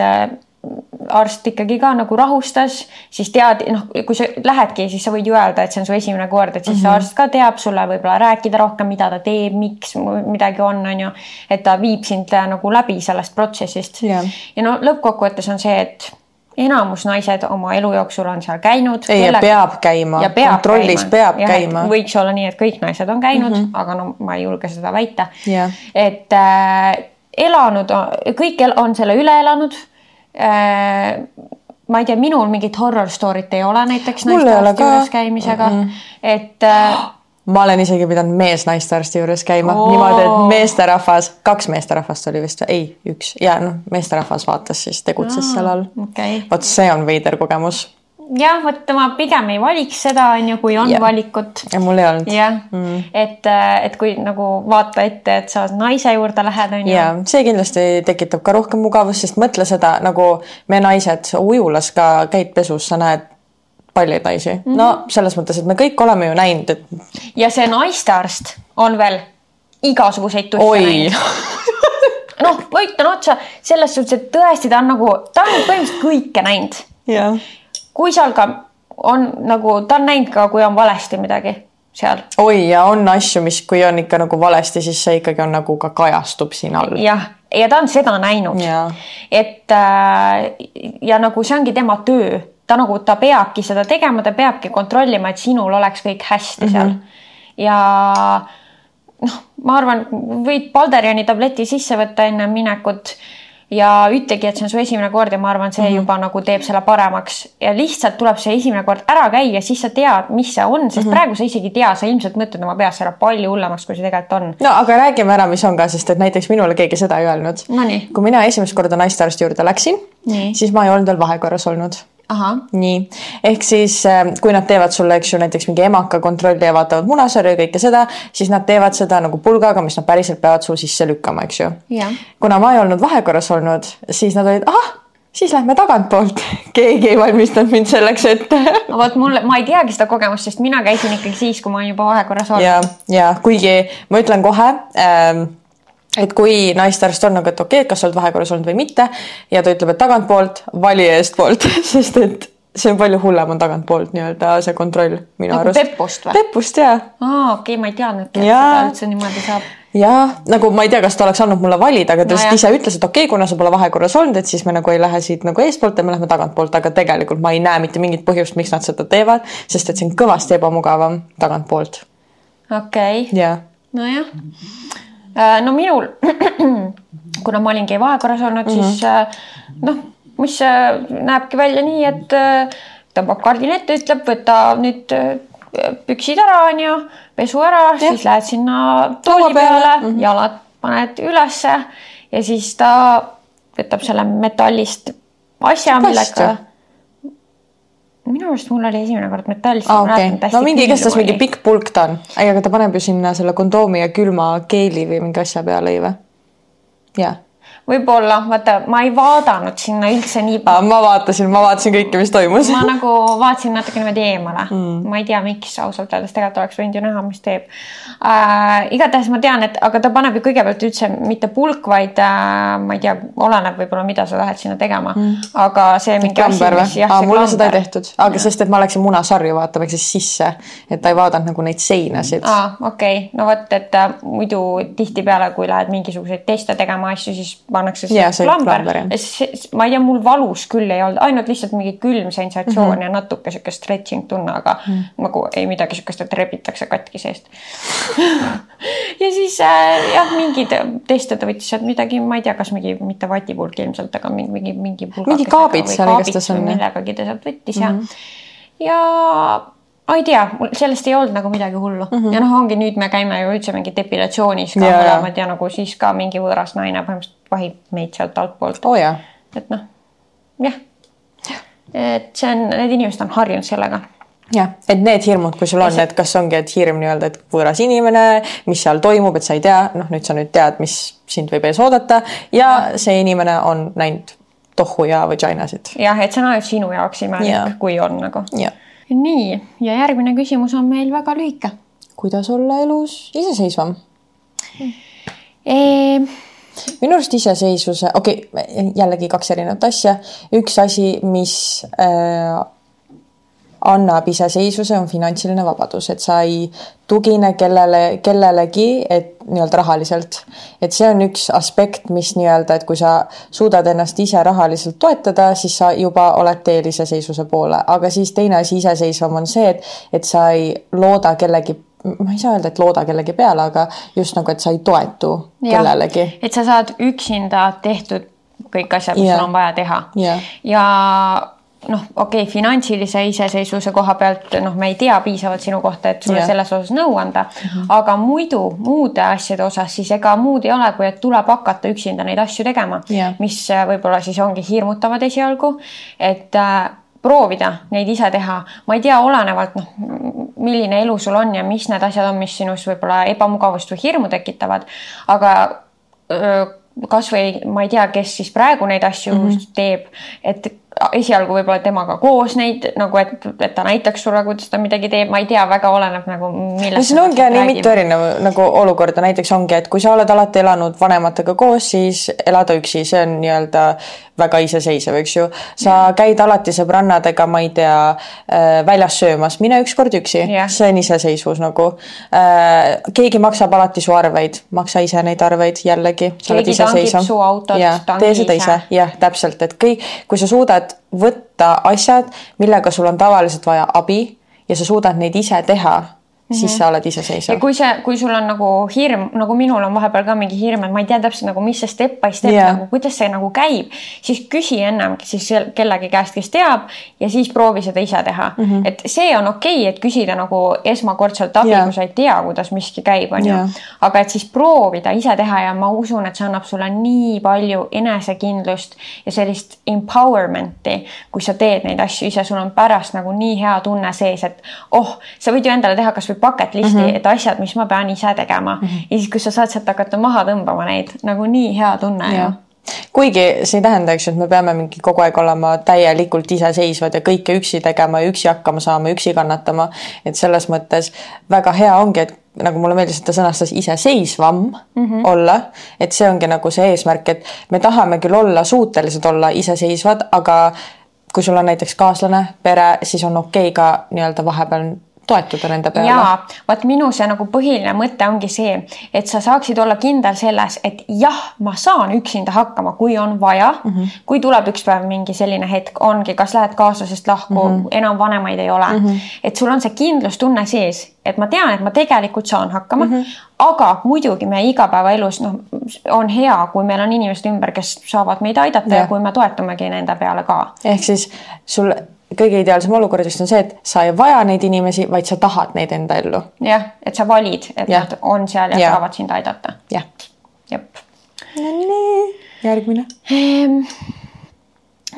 arst ikkagi ka nagu rahustas, siis tead, noh, kui sa lähedki, siis sa võid ju öelda, et see on su esimene kord, et siis mm -hmm. arst ka teab sulle võib-olla rääkida rohkem, mida ta teeb, miks midagi on, on ju. et ta viib sind äh, nagu läbi sellest protsessist yeah.. ja no lõppkokkuvõttes on see, et enamus naised oma elu jooksul on seal käinud. ei, ja peab käima, kontrollis käima. peab ja, käima. võiks olla nii, et kõik naised on käinud mm, -hmm. aga no ma ei julge seda väita yeah.. et äh, elanud, kõik on selle üle elanud ma ei tea, minul mingit horror story't ei ole näiteks naistearsti juures käimisega. Mm, -hmm. et äh, ma olen isegi pidanud mees-naistearsti juures käima. Oh. niimoodi, et meesterahvas, kaks meesterahvast oli vist, ei, üks. Ja noh, meesterahvas vaatas siis, tegutses oh, seal all. okay.. vot see on veider kogemus jah, vot ma pigem ei valiks seda, on ju, kui on ja. valikut. ja mul ei olnud. jah mm., et, et kui nagu vaata ette, et sa naise juurde lähed, on ju. ja see kindlasti tekitab ka rohkem mugavust, sest mõtle seda nagu me naised ujulas ka käid pesus, sa näed paljaid naisi mm, -hmm. no selles mõttes, et me kõik oleme ju näinud, et. ja see naistearst on veel igasuguseid tusse näinud noh, ütlen otsa selles suhtes, et tõesti, ta on nagu, ta on põhimõtteliselt kõike näinud. Kui seal ka on nagu, ta on näinud ka, kui on valesti midagi seal. oi, ja on asju, mis, kui on ikka nagu valesti, siis see ikkagi on nagu ka kajastub siin all. jah, ja ta on seda näinud. et äh, ja nagu see ongi tema töö, ta nagu, ta peabki seda tegema, ta peabki kontrollima, et sinul oleks kõik hästi seal mm. -hmm. ja noh, ma arvan, võid Balderiani tableti sisse võtta enne minekut ja ütlegi, et see on su esimene kord ja ma arvan, see mm -hmm. juba nagu teeb selle paremaks ja lihtsalt tuleb see esimene kord ära käia, siis sa tead, mis see on, sest mm -hmm. praegu sa isegi ei tea, sa ilmselt mõtled oma peas selle palju hullemaks, kui see tegelikult on. no aga räägime ära, mis on ka, sest et näiteks minule keegi seda ei öelnud no,. kui mina esimest korda naistearsti juurde läksin, siis ma ei olnud veel vahekorras olnud nii, ehk siis ähm, kui nad teevad sulle, eks ju, näiteks mingi emaka kontrolli ja vaatavad munasarja ja kõike seda, siis nad teevad seda nagu pulgaga, mis nad päriselt peavad sul sisse lükkama, eks ju. kuna ma ei olnud vahekorras olnud, siis nad olid, ahah siis lähme tagantpoolt. keegi ei valmistanud mind selleks ette no vot mulle, ma ei teagi seda kogemust, sest mina käisin ikkagi siis, kui ma olin juba vahekorras olnud. ja, ja kuigi ma ütlen kohe ähm, et kui naistearst on nagu, et okei okay,, et kas sa oled vahekorras olnud või mitte ja ta ütleb, et tagantpoolt, vali eestpoolt sest et see on palju hullem on tagantpoolt nii-öelda see kontroll minu nagu arust. peppust või? peppust jaa aa, okei okay,, ma ei teadnudki, et seda üldse niimoodi saab. jah, nagu ma ei tea, kas ta oleks andnud mulle valida, aga ta No lihtsalt jah. ise ütles, et okei okay,, kuna sa pole vahekorras olnud, et siis me nagu ei lähe siit nagu eestpoolt ja me lähme tagantpoolt, aga tegelikult ma ei näe mitte mingit põhjust, miks nad seda teevad, sest et see on kõvasti ebamugavam tagantpoolt. okei okay., ja, nojah. No minul, kuna ma olingi vahekorras olnud mm, -hmm. siis äh, noh, mis äh, näebki välja nii, et äh, tõmbab kardini ette, ütleb, võta nüüd äh, püksid ära, onju, pesu ära, siis lähed sinna tooli peale. peale mm, -hmm. jalad paned ülesse ja siis ta võtab selle metallist asja, millega. Minu arust mul oli esimene kord metallist aa okei, no mingi igastahes mingi. pikk pulk ta on, ei aga ta paneb ju sinna selle kondoomi ja külma keeli või mingi asja peale ju või? jah võib-olla, vaata, ma ei vaadanud sinna üldse nii ah,. ma vaatasin, ma vaatasin kõike, mis toimus. ma nagu vaatasin natuke niimoodi eemale mm.. ma ei tea, miks ausalt öeldes, tegelikult oleks võinud ju näha, mis teeb äh,. igatahes ma tean, et aga ta paneb ju kõigepealt üldse mitte pulk, vaid äh, ma ei tea, oleneb võib-olla, mida sa lähed sinna tegema mm.. aga see mingi klamber või? aa, mulle seda ei tehtud, aga sest, et ma läksin munasarju vaatama, ehk siis sisse, et ta ei vaadanud nagu neid seinasid. aa, okei okay., no vot, et äh, muidu tihtipeale, kui lähed mingisuguseid teste tegema asju, siis pannakse see klamber klamber, jah.. ma ei tea, mul valus küll ei olnud, ainult lihtsalt mingi külm sensatsioon mm. -hmm. ja natuke sihuke stretching tunne, aga mm. nagu ei midagi sihukest, et rebitakse katki seest. ja siis äh, jah, mingid teste ta võttis sealt midagi, ma ei tea, kas mingi mitte vatipulk ilmselt, aga mingi, mingi, mingi. Mingi kaabid seal igastahes on, millegagi ta sealt võttis mm -hmm. ja, ja ma ei tea, sellest ei olnud nagu midagi hullu mm -hmm. ja noh, ongi nüüd me käime ju üldse mingi depilatsioonis ka mõlemad ja nagu siis ka mingi võõras naine põhimõtteliselt vahib meid sealt altpoolt, oo jaa, et noh, jah. et see on, need inimesed on harjunud sellega. jah, et need hirmud, kui sul on, et kas ongi, et hirm nii-öelda, et võõras inimene, mis seal toimub, et sa ei tea, noh, nüüd sa nüüd tead, mis sind võib ees oodata ja see inimene on näinud tohu ja vaginasid. jah, et see on ainult sinu jaoks imelik Jaa., kui on nagu. nii, ja järgmine küsimus on meil väga lühike kuidas olla elus iseseisvam? e. Minu arust iseseisvuse, okei okay,, jällegi kaks erinevat asja. üks asi, mis äh, annab iseseisvuse, on finantsiline vabadus, et sa ei tugine kellele, kellelegi, et nii-öelda rahaliselt. et see on üks aspekt, mis nii-öelda, et kui sa suudad ennast ise rahaliselt toetada, siis sa juba oled teel iseseisvuse poole, aga siis teine asi iseseisvam on see, et, et sa ei looda kellegi ma ei saa öelda, et looda kellegi peale, aga just nagu, et sa ei toetu Jah. kellelegi et sa saad üksinda tehtud kõik asjad, mis Jah. sul on vaja teha Jah. ja noh, okei okay,, finantsilise iseseisvuse koha pealt noh, me ei tea piisavalt sinu kohta, et sulle Jah. selles osas nõu anda mm, -hmm. aga muidu muude asjade osas siis ega muud ei ole, kui et tuleb hakata üksinda neid asju tegema Jah. mis äh, võib-olla siis ongi hirmutavad esialgu, et äh, proovida neid ise teha, ma ei tea, olenevalt noh, milline elu sul on ja mis need asjad on, mis sinus võib-olla ebamugavust või hirmu tekitavad, aga öö, kasvõi ma ei tea, kes siis praegu neid asju mm -hmm. teeb, et esialgu võib-olla temaga koos neid nagu, et, et ta näitaks sulle, kuidas ta midagi teeb, ma ei tea, väga oleneb nagu no millest. siin ongi nii mitu erinevat nagu olukorda, näiteks ongi, et kui sa oled alati elanud vanematega koos, siis elada üksi, see on nii-öelda väga iseseisev, eks ju. sa käid alati sõbrannadega, ma ei tea, väljas söömas, mine ükskord üksi see on iseseisvus nagu. keegi maksab alati su arveid, maksa ise neid arveid jällegi. Keegi tangib su autot, tangi tee seda ise. ise, jah, täpselt, et kõik, kui sa suudad võtta asjad, millega sul on tavaliselt vaja abi ja sa suudad neid ise teha, siis sa oled ja iseseisev. kui see, kui sul on nagu hirm, nagu minul on vahepeal ka mingi hirm, et ma ei tea täpselt nagu, mis see step by step yeah. nagu, kuidas see nagu käib, siis küsi ennem siis kellegi käest, kes teab ja siis proovi seda ise teha mm. -hmm. et see on okei okay,, et küsida nagu esmakordselt abi yeah. kui sa ei tea, kuidas miski käib, onju Jaa.. aga et siis proovida ise teha ja ma usun, et see annab sulle nii palju enesekindlust ja sellist empowerment'i, kui sa teed neid asju ise, sul on pärast nagu nii hea tunne sees, et oh, sa võid ju endale teha kasvõi bucket list'i mm, -hmm. et asjad, mis ma pean ise tegema mm. -hmm. ja siis, kui sa saad sealt hakata maha tõmbama neid, nagu nii hea tunne ju jah. kuigi see ei tähenda, eks ju, et me peame mingi kogu aeg olema täielikult iseseisvad ja kõike üksi tegema ja üksi hakkama saama, üksi kannatama. et selles mõttes väga hea ongi, et nagu mulle meeldis, et ta sõnastas iseseisvam mm -hmm. olla, et see ongi nagu see eesmärk, et me tahame küll olla suutelised olla iseseisvad, aga kui sul on näiteks kaaslane, pere, siis on okei okay ka nii-öelda vahepeal toetuda nende peale. jaa, vot minu see nagu põhiline mõte ongi see, et sa saaksid olla kindel selles, et jah, ma saan üksinda hakkama, kui on vaja mm. -hmm. kui tuleb üks päev mingi selline hetk, ongi, kas lähed kaaslasest lahku mm, -hmm. enam vanemaid ei ole mm. -hmm. et sul on see kindlustunne sees, et ma tean, et ma tegelikult saan hakkama mm. -hmm. aga muidugi meie igapäevaelus noh, on hea, kui meil on inimesed ümber, kes saavad meid aidata ja, ja kui me toetumegi nende peale ka. ehk siis sul kõige ideaalsem olukord just on see, et sa ei vaja neid inimesi, vaid sa tahad neid enda ellu. jah, et sa valid, et ja. nad on seal ja, ja. saavad sind aidata. jah. jep. no nii, järgmine ehm,.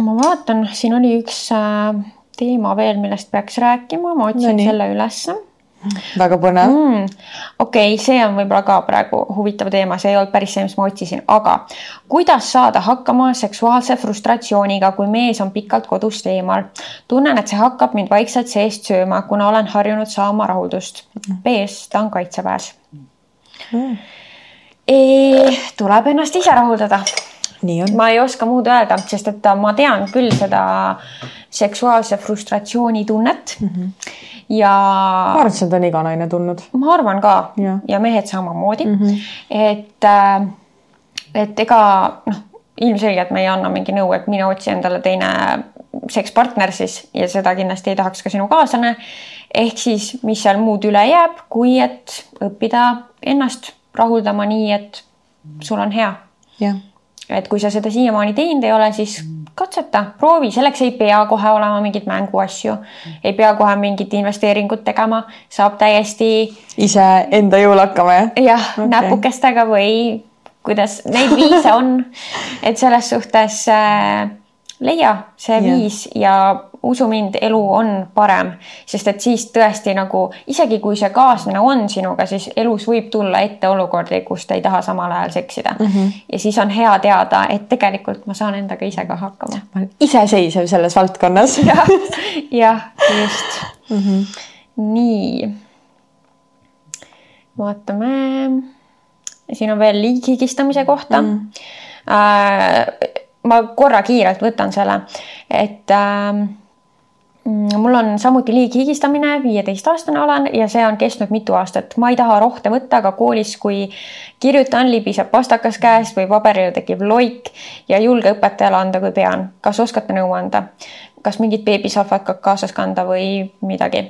ma vaatan, siin oli üks äh, teema veel, millest peaks rääkima, ma otsin no, selle ülesse väga põnev mm,. okei okay,, see on võib-olla ka praegu huvitav teema, see ei olnud päris see, mis ma otsisin, aga kuidas saada hakkama seksuaalse frustratsiooniga, kui mees on pikalt kodust eemal? tunnen, et see hakkab mind vaikselt seest sööma, kuna olen harjunud saama rahuldust. B-s, ta on kaitseväes mm.. Tuleb ennast ise rahuldada ma ei oska muud öelda, sest et ma tean küll seda seksuaalse frustratsiooni tunnet mm. -hmm ja. ma arvan, et seda on iga naine tundnud. ma arvan ka ja, ja mehed samamoodi mm. -hmm. et, äh, et ega noh, ilmselgelt me ei anna mingi nõu, et mine otsi endale teine sekspartner siis ja seda kindlasti ei tahaks ka sinu kaaslane. ehk siis, mis seal muud üle jääb, kui et õppida ennast rahuldama nii, et sul on hea. jah et kui sa seda siiamaani teinud ei ole, siis katseta, proovi, selleks ei pea kohe olema mingeid mänguasju, ei pea kohe mingit investeeringut tegema, saab täiesti. ise enda jõul hakkama, jah? jah okay., näpukestega või kuidas neid viise on, et selles suhtes äh, leia see yeah. viis ja usu mind, elu on parem, sest et siis tõesti nagu isegi kui see kaaslane on sinuga, siis elus võib tulla ette olukordi, kus te ei taha samal ajal seksida mm. -hmm. ja siis on hea teada, et tegelikult ma saan endaga ise ka hakkama. ma olen iseseisev selles valdkonnas ja,. jah, just mm. -hmm. nii. vaatame. siin on veel liighigistamise kohta mm. -hmm. äh, ma korra kiirelt võtan selle, et äh, mul on samuti liighigistamine, viieteistaastane olen ja see on kestnud mitu aastat. ma ei taha rohte võtta, aga koolis, kui kirjutan, libiseb pastakas käest või paberile tekib loik ja ei julge õpetajale anda, kui pean. kas oskate nõu anda? kas mingit beebisalfakat kaasas kanda või midagi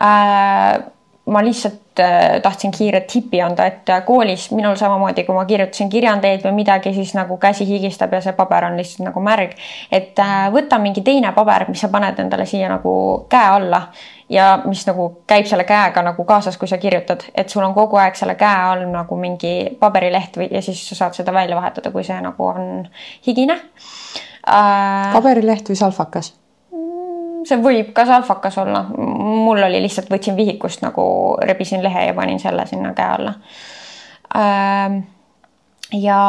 äh,? ma lihtsalt äh, tahtsin kiiret tipi anda, et äh, koolis minul samamoodi, kui ma kirjutasin kirjandeid või midagi, siis nagu käsi higistab ja see paber on lihtsalt nagu märg. et äh, võta mingi teine paber, mis sa paned endale siia nagu käe alla ja mis nagu käib selle käega nagu kaasas, kui sa kirjutad, et sul on kogu aeg selle käe all nagu mingi paberileht või ja siis sa saad seda välja vahetada, kui see nagu on higine äh,. paberileht või salfakas see võib ka salfakas olla, mul oli lihtsalt, võtsin vihikust nagu rebisin lehe ja panin selle sinna käe alla. Ähm, ja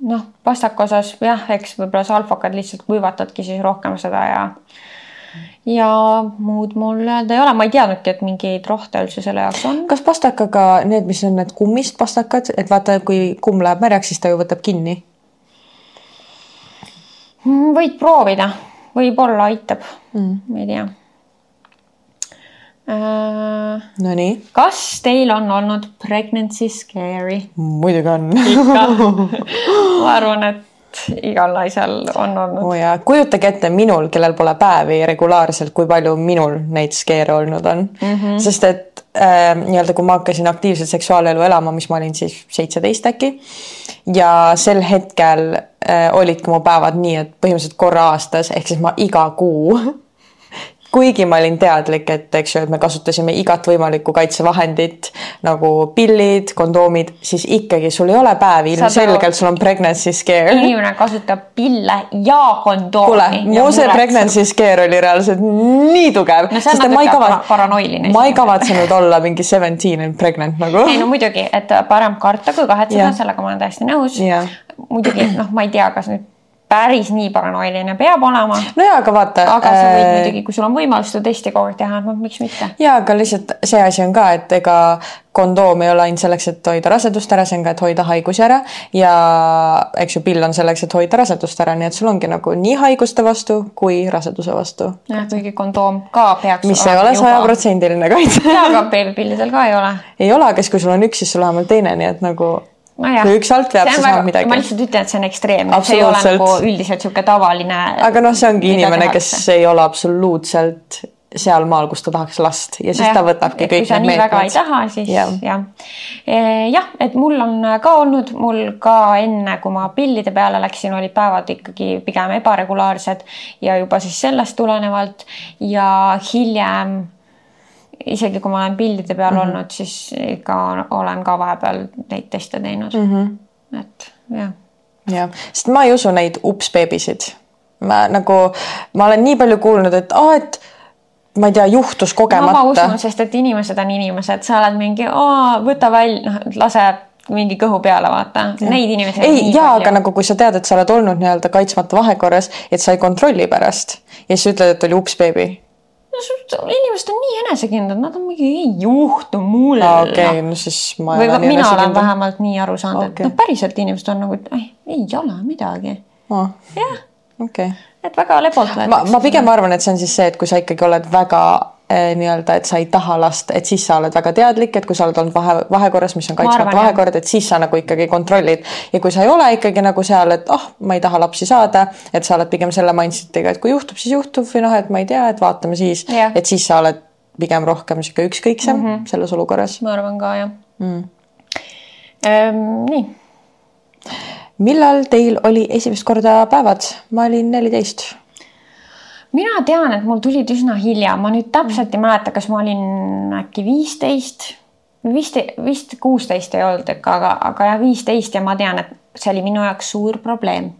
noh, pastaka osas jah, eks võib-olla salfakad lihtsalt kuivatadki siis rohkem seda ja ja muud mul öelda ei ole, ma ei teadnudki, et mingeid rohte üldse selle jaoks on. kas pastakaga need, mis on need kummist pastakad, et vaata, kui kumm läheb märjaks, siis ta ju võtab kinni? võid proovida võib-olla aitab mm., ma ei tea. Nonii. kas teil on olnud pregnancy scary? muidugi on. ma arvan, et igal naisel on olnud oh. jaa, kujutage ette minul, kellel pole päevi regulaarselt, kui palju minul neid skeere olnud on mm. -hmm. sest et äh, nii-öelda, kui ma hakkasin aktiivselt seksuaalelu elama, mis ma olin siis seitseteist äkki ja sel hetkel äh, olidki mu päevad nii, et põhimõtteliselt korra aastas, ehk siis ma iga kuu kuigi ma olin teadlik, et eks ju, et me kasutasime igat võimalikku kaitsevahendit nagu pillid, kondoomid, siis ikkagi sul ei ole päevi, ilmselgelt sul on pregnancy scare. inimene kasutab pille ja kondoomi. kuule, mu see pregnancy scare oli reaalselt nii tugev. no see on natuke kavat... paranoiline. ma ei kavatsenud olla mingi seventeen and pregnant nagu. ei no muidugi, et parem karta kui kahetseda, sellega ma olen täiesti nõus. muidugi noh, ma ei tea, kas nüüd päris nii paranoiline peab olema. no jaa, aga vaata. aga sa võid muidugi, kui sul on võimalus seda testi kogu aeg teha, noh miks mitte. jaa, aga lihtsalt see asi on ka, et ega kondoom ei ole ainult selleks, et hoida rasedust ära, see on ka, et hoida haigusi ära ja eks ju, pill on selleks, et hoida rasedust ära, nii et sul ongi nagu nii haiguste vastu kui raseduse vastu, jah, kuigi kondoom ka peaks. mis ei ole sajaprotsendiline kaitse. jaa, aga pillidel ka ei ole. ei ole, aga siis, kui sul on üks, siis sul vähemalt teine, nii et nagu nojah. kui üks alt veab, siis saab midagi ma. lihtsalt ütlen, et see on ekstreemne, see ei ole nagu üldiselt sihuke tavaline. aga noh, see ongi inimene, kes ei ole absoluutselt sealmaal, kus ta tahaks last ja siis ta võtabki kõik need nii väga ei meetmed. taha, siis Jah. jah ja.. jah, et mul on ka olnud, mul ka enne, kui ma pillide peale läksin, olid päevad ikkagi pigem ebaregulaarsed ja juba siis sellest tulenevalt ja hiljem isegi kui ma olen pillide peal mm. -hmm. olnud, siis ikka olen ka vahepeal neid teste teinud mm. Mhm. -hmm. et jah jah, sest ma ei usu neid upsbeebisid. ma nagu, ma olen nii palju kuulnud, et aa, et ma ei tea, juhtus no,. ma kogemata usun,. sest et inimesed on inimesed, sa oled mingi, võta välja, noh, lase mingi kõhu peale, vaata. Neid inimesi ei jaa, aga nagu kui sa tead, et sa oled olnud nii-öelda kaitsmata vahekorras, et sa ei kontrolli pärast ja siis ütled, et oli upsbeebi. no sul- inimesed on nii enesekindlad, nad on mingi ei juhtu mulle okei okay,, no siis ma ei ole nii mina olen vähemalt nii aru saanud okay., et noh, päriselt inimesed on nagu, et ei, ei ole midagi. jah, okei. et väga lebalt ma, ma pigem arvan, et see on siis see, et kui sa ikkagi oled väga nii-öelda, et sa ei taha last, et siis sa oled väga teadlik, et kui sa oled olnud vahe, vahekorras, mis on kaitsmata vahekord, et siis sa nagu ikkagi kontrollid ja kui sa ei ole ikkagi nagu seal, et oh, ma ei taha lapsi saada, et sa oled pigem selle mindset'iga, et kui juhtub, siis juhtub või noh, et ma ei tea, et vaatame siis Jah., et siis sa oled pigem rohkem sihuke ükskõiksem mm -hmm. selles olukorras. ma arvan ka jah mm.. Ehm, nii, millal teil oli esimest korda päevad? ma olin neliteist. Mina tean, et mul tulid üsna hilja, ma nüüd täpselt ei mäleta, kas ma olin äkki viisteist, vist, vist kuusteist ei olnud aga, aga jah, viisteist ja ma tean, et see oli minu jaoks suur probleem.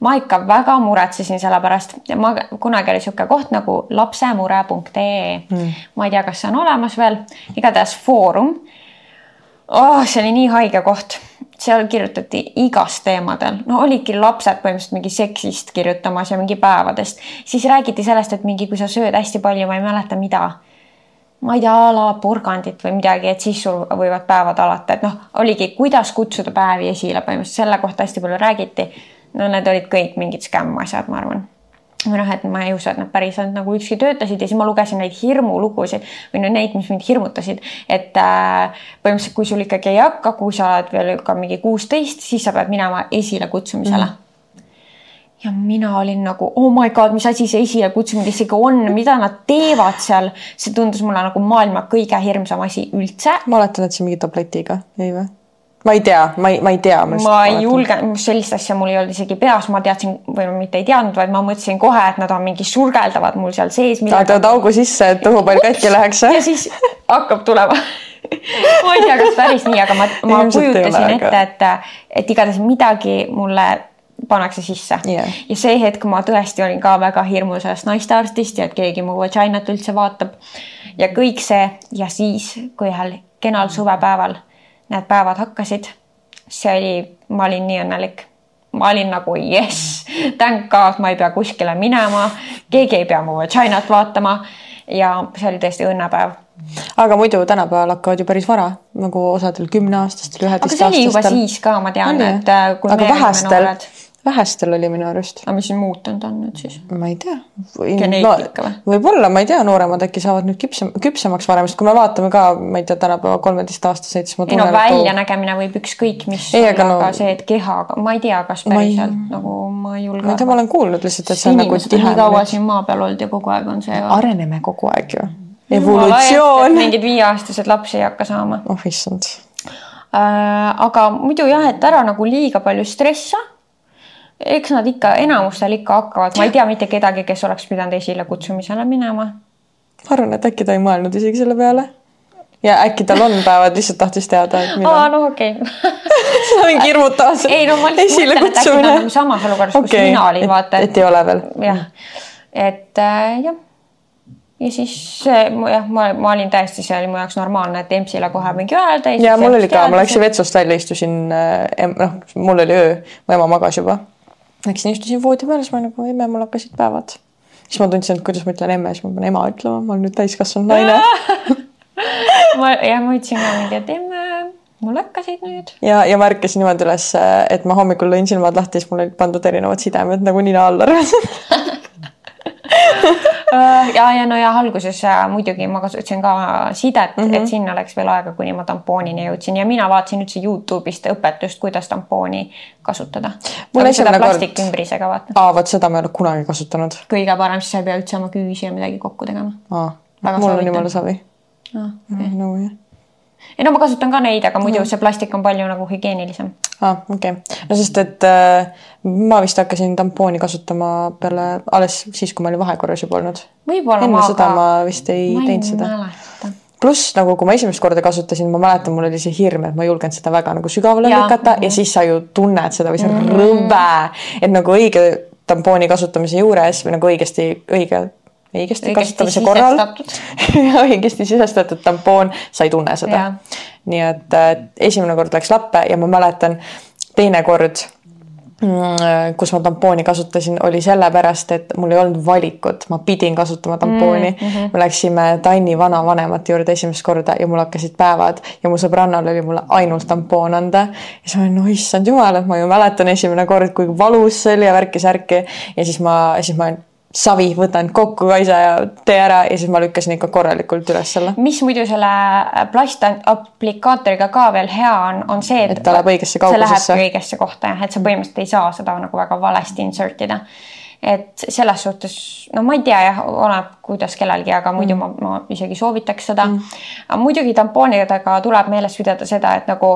Ma ikka väga muretsesin selle pärast, ma kunagi oli niisugune koht nagu lapsemure.ee mm.. ma ei tea, kas see on olemas veel, igatahes Foorum oh,. see oli nii haige koht, seal kirjutati igast teemadel, no olidki lapsed põhimõtteliselt mingi seksist kirjutamas ja mingi päevadest, siis räägiti sellest, et mingi, kui sa sööd hästi palju, ma ei mäleta, mida. Ma ei tea, a la porgandit või midagi, et siis sul võivad päevad alata, et noh, oligi, kuidas kutsuda päevi esile, põhimõtteliselt. Selle kohta hästi palju räägiti. No need olid kõik mingid skämm asjad, ma arvan. Või noh, et ma ei usu, et nad päriselt nagu ükski töötasid ja siis ma lugesin neid hirmulugusid või no neid, mis mind hirmutasid, et äh, põhimõtteliselt, kui sul ikkagi ei hakka, kui sa oled veel ka mingi kuusteist, siis sa pead minema esilekutsumisele mm.. ja mina olin nagu oh my god, mis asi see esilekutsumine isegi on, mida nad teevad seal, see tundus mulle nagu maailma kõige hirmsam asi üldse ma oletan, et see mingi tabletiga, ei või? Ma ei tea, ma ei, ma ei tea. ma ei julge, sellist asja mul ei olnud isegi peas, ma teadsin või mitte ei teadnud, vaid ma mõtlesin kohe, et nad on mingi surgeldavad mul seal sees. tahad augu sisse, et õhupall katki läheks ja siis hakkab tulema ma ei tea, kas päris nii, aga ma, ma Ilmselt kujutasin ette, et, et igatahes midagi mulle pannakse sisse Jah. ja see hetk ma tõesti olin ka väga hirmul sellest naistearstist ja et keegi mu vaginat üldse vaatab ja kõik see ja siis, kui ühel kenal suvepäeval need päevad hakkasid, see oli, ma olin nii õnnelik. Ma olin nagu jess, thank god, ma ei pea kuskile minema, keegi ei pea mu vaginat vaatama. Ja see oli tõesti õnnepäev aga muidu tänapäeval hakkavad ju päris vara, nagu osadel kümneaastastel, aga see oli juba üheteistaastastel. siis ka, ma tean, et äh, aga vähestel? noored,, vähestel oli minu arust. aga mis siin muutunud on nüüd siis? ma ei tea. Geneetika või? võib-olla, ma ei tea, nooremad äkki saavad nüüd küpsem, küpsemaks varem, sest kui me vaatame ka, ma ei tea, tänapäeva kolmeteistaastaseid, siis ma ei no tunnen, väljanägemine võib ükskõik mis Ei, olla, aga no- aga see, et kehaga, ma ei tea, kas Ma ei- päriselt nagu ma ei julge ma ei tea, ma olen kuulnud lihtsalt, et see on nagu on nii tihe kaua. siin maa peal olnud ja kogu aeg on see areneme kogu aeg ju. evolutsioon. mingid viieaastased lapsi ei hakka saama oh issand. äh,. aga muidu jah, et ära nagu liiga palju stressa. Eks nad ikka, enamustel ikka hakkavad, ma ei tea mitte kedagi, kes oleks pidanud esilekutsumisele minema. ma arvan, et äkki ta ei mõelnud isegi selle peale. ja äkki tal on päevad, lihtsalt tahtis teada, et aa, millal. no okei okay. seda mingi hirmutavas. ei no ma lihtsalt mõtlen, et äkki nad on samas olukorras okay., kus mina olin, vaata. et ei ole veel. jah, et äh, jah. ja siis äh, jah, ma, ma olin täiesti, see oli mu jaoks normaalne, et EMS-ile kohe mingi öelda. ja mul oli ka, ma läksin vetsust välja, istusin, noh, mul oli öö, mu ema magas juba. Läksin istusin voodi peale, siis ma nagu emme, mul hakkasid päevad. siis ma tundsin, et kuidas ma ütlen emme, siis ma pean ema ütlema, ma olen nüüd täiskasvanud naine ma ja ma ütlesin ka mingi, et emme, mul hakkasid nüüd. ja, ja ma ärkasin niimoodi üles, et ma hommikul lõin silmad lahti, siis mul olid pandud erinevad sidemed nagu nina alla ja, ja no ja alguses äh, muidugi ma kasutasin ka sidet mm, -hmm. et sinna läks veel aega, kuni ma tampoonini jõudsin ja mina vaatasin üldse Youtube'ist õpetust, kuidas tampooni kasutada. seda plastikümbrisega vaata. aa, vot seda ma ei ole kunagi kasutanud. kõige parem, siis sa ei pea üldse oma küüsi ja midagi kokku tegema. mul on jumala savi. aa, okei. Ei no ma kasutan ka neid, aga muidu mm. see plastik on palju nagu hügieenilisem. aa ah,, okei okay.. no sest, et äh, ma vist hakkasin tampooni kasutama peale, alles siis, kui ma olin vahekorras juba olnud. enne seda ma vist ei ma teinud seda. pluss nagu, kui ma esimest korda kasutasin, ma mäletan, mul oli see hirm, et ma ei julgenud seda väga nagu sügavale lükata ja siis sa ju tunned seda või see on mm -hmm. rõve, et nagu õige tampooni kasutamise juures või nagu õigesti, õige õigesti, õigesti kasutamise korral õigesti sisestatud tampoon, sa ei tunne seda. nii et äh, esimene kord läks lappe ja ma mäletan teine kord mm, kus ma tampooni kasutasin, oli sellepärast, et mul ei olnud valikut, ma pidin kasutama tampooni mm. -hmm. me läksime Tanni vanavanemate juurde esimest korda ja mul hakkasid päevad ja mu sõbrannal oli mulle ainult tampoon anda. ja siis ma olin, no issand jumal, et ma ju mäletan esimene kord, kui valus see oli ja värki-särki ja siis ma, siis ma savi, võtan kokku Kaisa ja tee ära ja siis ma lükkasin ikka korralikult üles selle. mis muidu selle plastaplikaatoriga ka veel hea on, on see, et, et ta läheb õigesse kaugusesse. see läheb õigesse kohta jah, et sa põhimõtteliselt ei saa seda nagu väga valesti insert ida. et selles suhtes, no ma ei tea jah, oleneb, kuidas kellelgi, aga muidu mm. ma, ma isegi soovitaks seda mm.. muidugi tampoonidega tuleb meeles pidada seda, et nagu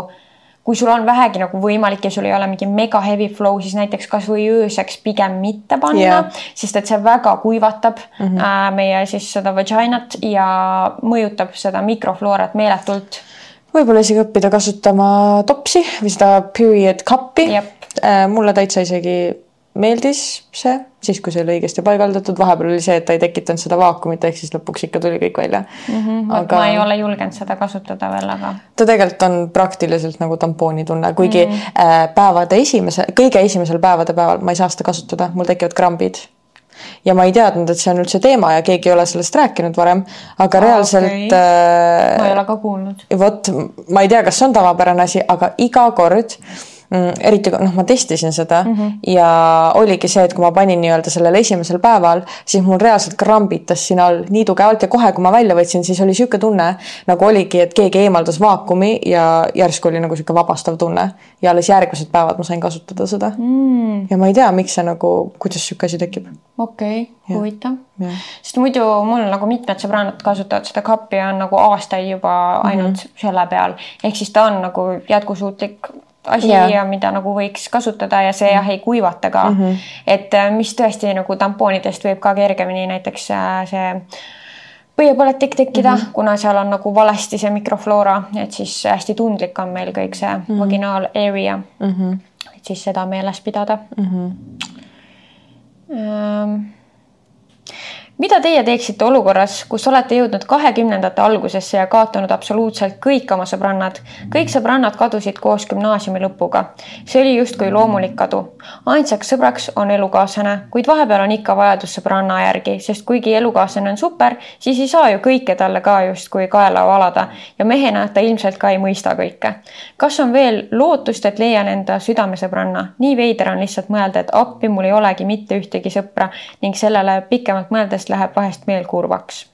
kui sul on vähegi nagu võimalik ja sul ei ole mingi mega heavy flow, siis näiteks kasvõi ööseks pigem mitte panna yeah., sest et see väga kuivatab mm -hmm. äh, meie siis seda vaginat ja mõjutab seda mikrofloorat meeletult. võib-olla isegi õppida kasutama topsi või seda period cup'i. Äh, mulle täitsa isegi meeldis see, siis kui see oli õigesti paigaldatud, vahepeal oli see, et ta ei tekitanud seda vaakumit, ehk siis lõpuks ikka tuli kõik välja mm. -hmm, aga ma ei ole julgenud seda kasutada veel, aga. ta tegelikult on praktiliselt nagu tampooni tunne, kuigi mm -hmm. päevade esimese, kõige esimesel päevade päeval ma ei saa seda kasutada, mul tekivad krambid ja ma ei teadnud, et see on üldse teema ja keegi ei ole sellest rääkinud varem, aga reaalselt okay.. Äh, ma ei ole ka kuulnud. vot ma ei tea, kas see on tavapärane asi, aga iga kord äh, eriti noh, ma testisin seda mm -hmm. ja oligi see, et kui ma panin nii-öelda sellel esimesel päeval, siis mul reaalselt krambitas siin all nii tugevalt ja kohe, kui ma välja võtsin, siis oli niisugune tunne nagu oligi, et keegi eemaldas vaakumi ja järsku oli nagu niisugune vabastav tunne ja alles järgmised päevad ma sain kasutada seda mm.. ja ma ei tea, miks see nagu, kuidas niisugune asi tekib. okei okay,, huvitav. sest muidu mul nagu mitmed sõbrannad kasutavad seda kappi on nagu aastaid juba ainult mm -hmm. selle peal, ehk siis ta on nagu jätkusuutlik asi yeah. ja mida nagu võiks kasutada ja see jah ei kuivata ka mm. -hmm. et äh, mis tõesti nagu tampoonidest võib ka kergemini näiteks äh, see põiepõletik tekkida mm, -hmm. kuna seal on nagu valesti see mikrofloora, et siis hästi tundlik on meil kõik see mm -hmm. vaginaal area mm. -hmm. et siis seda meeles pidada mm. -hmm. Mida teie teeksite olukorras, kus olete jõudnud kahekümnendate algusesse ja kaotanud absoluutselt kõik oma sõbrannad? kõik sõbrannad kadusid koos gümnaasiumi lõpuga. see oli justkui loomulik kadu. ainsaks sõbraks on elukaaslane, kuid vahepeal on ikka vajadus sõbranna järgi, sest kuigi elukaaslane on super, siis ei saa ju kõike talle ka justkui kaela valada ja mehena ta ilmselt ka ei mõista kõike. kas on veel lootust, et leian enda südamesõbranna? nii veider on lihtsalt mõelda, et appi, mul ei olegi mitte ühtegi sõpra ning sellele pikemalt mõeldes sellest läheb vahest meel kurvaks.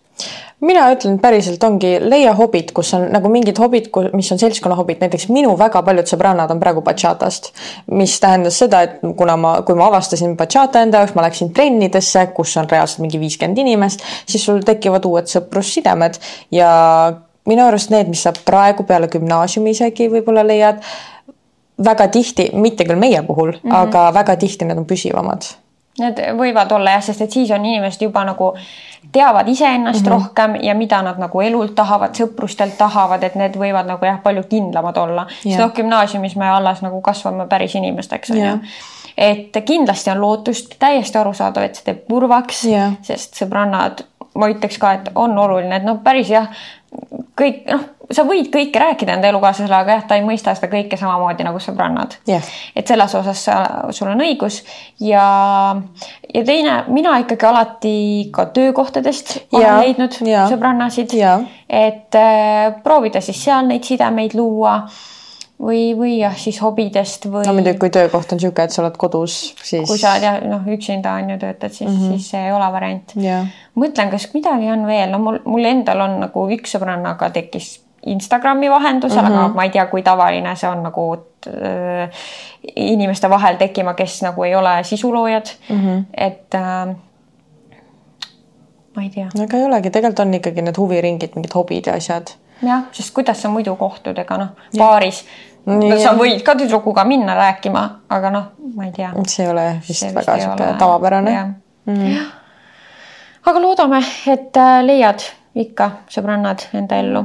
Mina ütlen päriselt ongi, leia hobid, kus on nagu mingid hobid, mis on seltskonna hobid, näiteks minu väga paljud sõbrannad on praegu bachatast, mis tähendas seda, et kuna ma, kui ma avastasin bachata enda jaoks, ma läksin trennidesse, kus on reaalselt mingi viiskümmend inimest, siis sul tekivad uued sõprussidemed. Ja minu arust need, mis sa praegu peale gümnaasiumi isegi võib-olla leiad, väga tihti, mitte küll meie puhul mm, -hmm. aga väga tihti need on püsivamad Need võivad olla jah, sest et siis on inimesed juba nagu teavad iseennast mm -hmm. rohkem ja mida nad nagu elult tahavad, sõprustelt tahavad, et need võivad nagu jah, palju kindlamad olla yeah.. sest noh, gümnaasiumis me alles nagu kasvame päris inimesteks on yeah. ju. et kindlasti on lootust, täiesti arusaadav, et see teeb kurvaks yeah., sest sõbrannad, ma ütleks ka, et on oluline, et noh, päris jah, kõik noh, sa võid kõike rääkida enda elukaaslasele, aga jah, ta ei mõista seda kõike samamoodi nagu sõbrannad Jah. et selles osas sa, sul on õigus ja, ja teine, mina ikkagi alati ka töökohtadest olen Jaa, leidnud jaa. sõbrannasid, Jaa. et äh, proovida siis seal neid sidemeid luua või, või jah, siis hobidest või no muidugi, kui töökoht on niisugune, et sa oled kodus, siis kui sa jah, noh, üksinda on ju töötad, siis mm. -hmm. siis see ei ole variant jah, mõtlen, kas midagi on veel, no mul, mul endal on nagu üks sõbrannaga tekkis Instagrami vahendusel mm, -hmm. aga ma ei tea, kui tavaline see on nagu äh, inimeste vahel tekkima, kes nagu ei ole sisuloojad mm. -hmm. et äh, ma ei tea, aga ei olegi, tegelikult on ikkagi need huviringid, mingid hobid ja asjad. jah, sest kuidas sa muidu kohtud, ega noh, baaris Nii, sa võid ka tüdrukuga minna rääkima, aga noh, ma ei tea. see ei ole vist See väga niisugune ole- tavapärane mm. -hmm. aga loodame, et äh, leiad ikka sõbrannad enda ellu.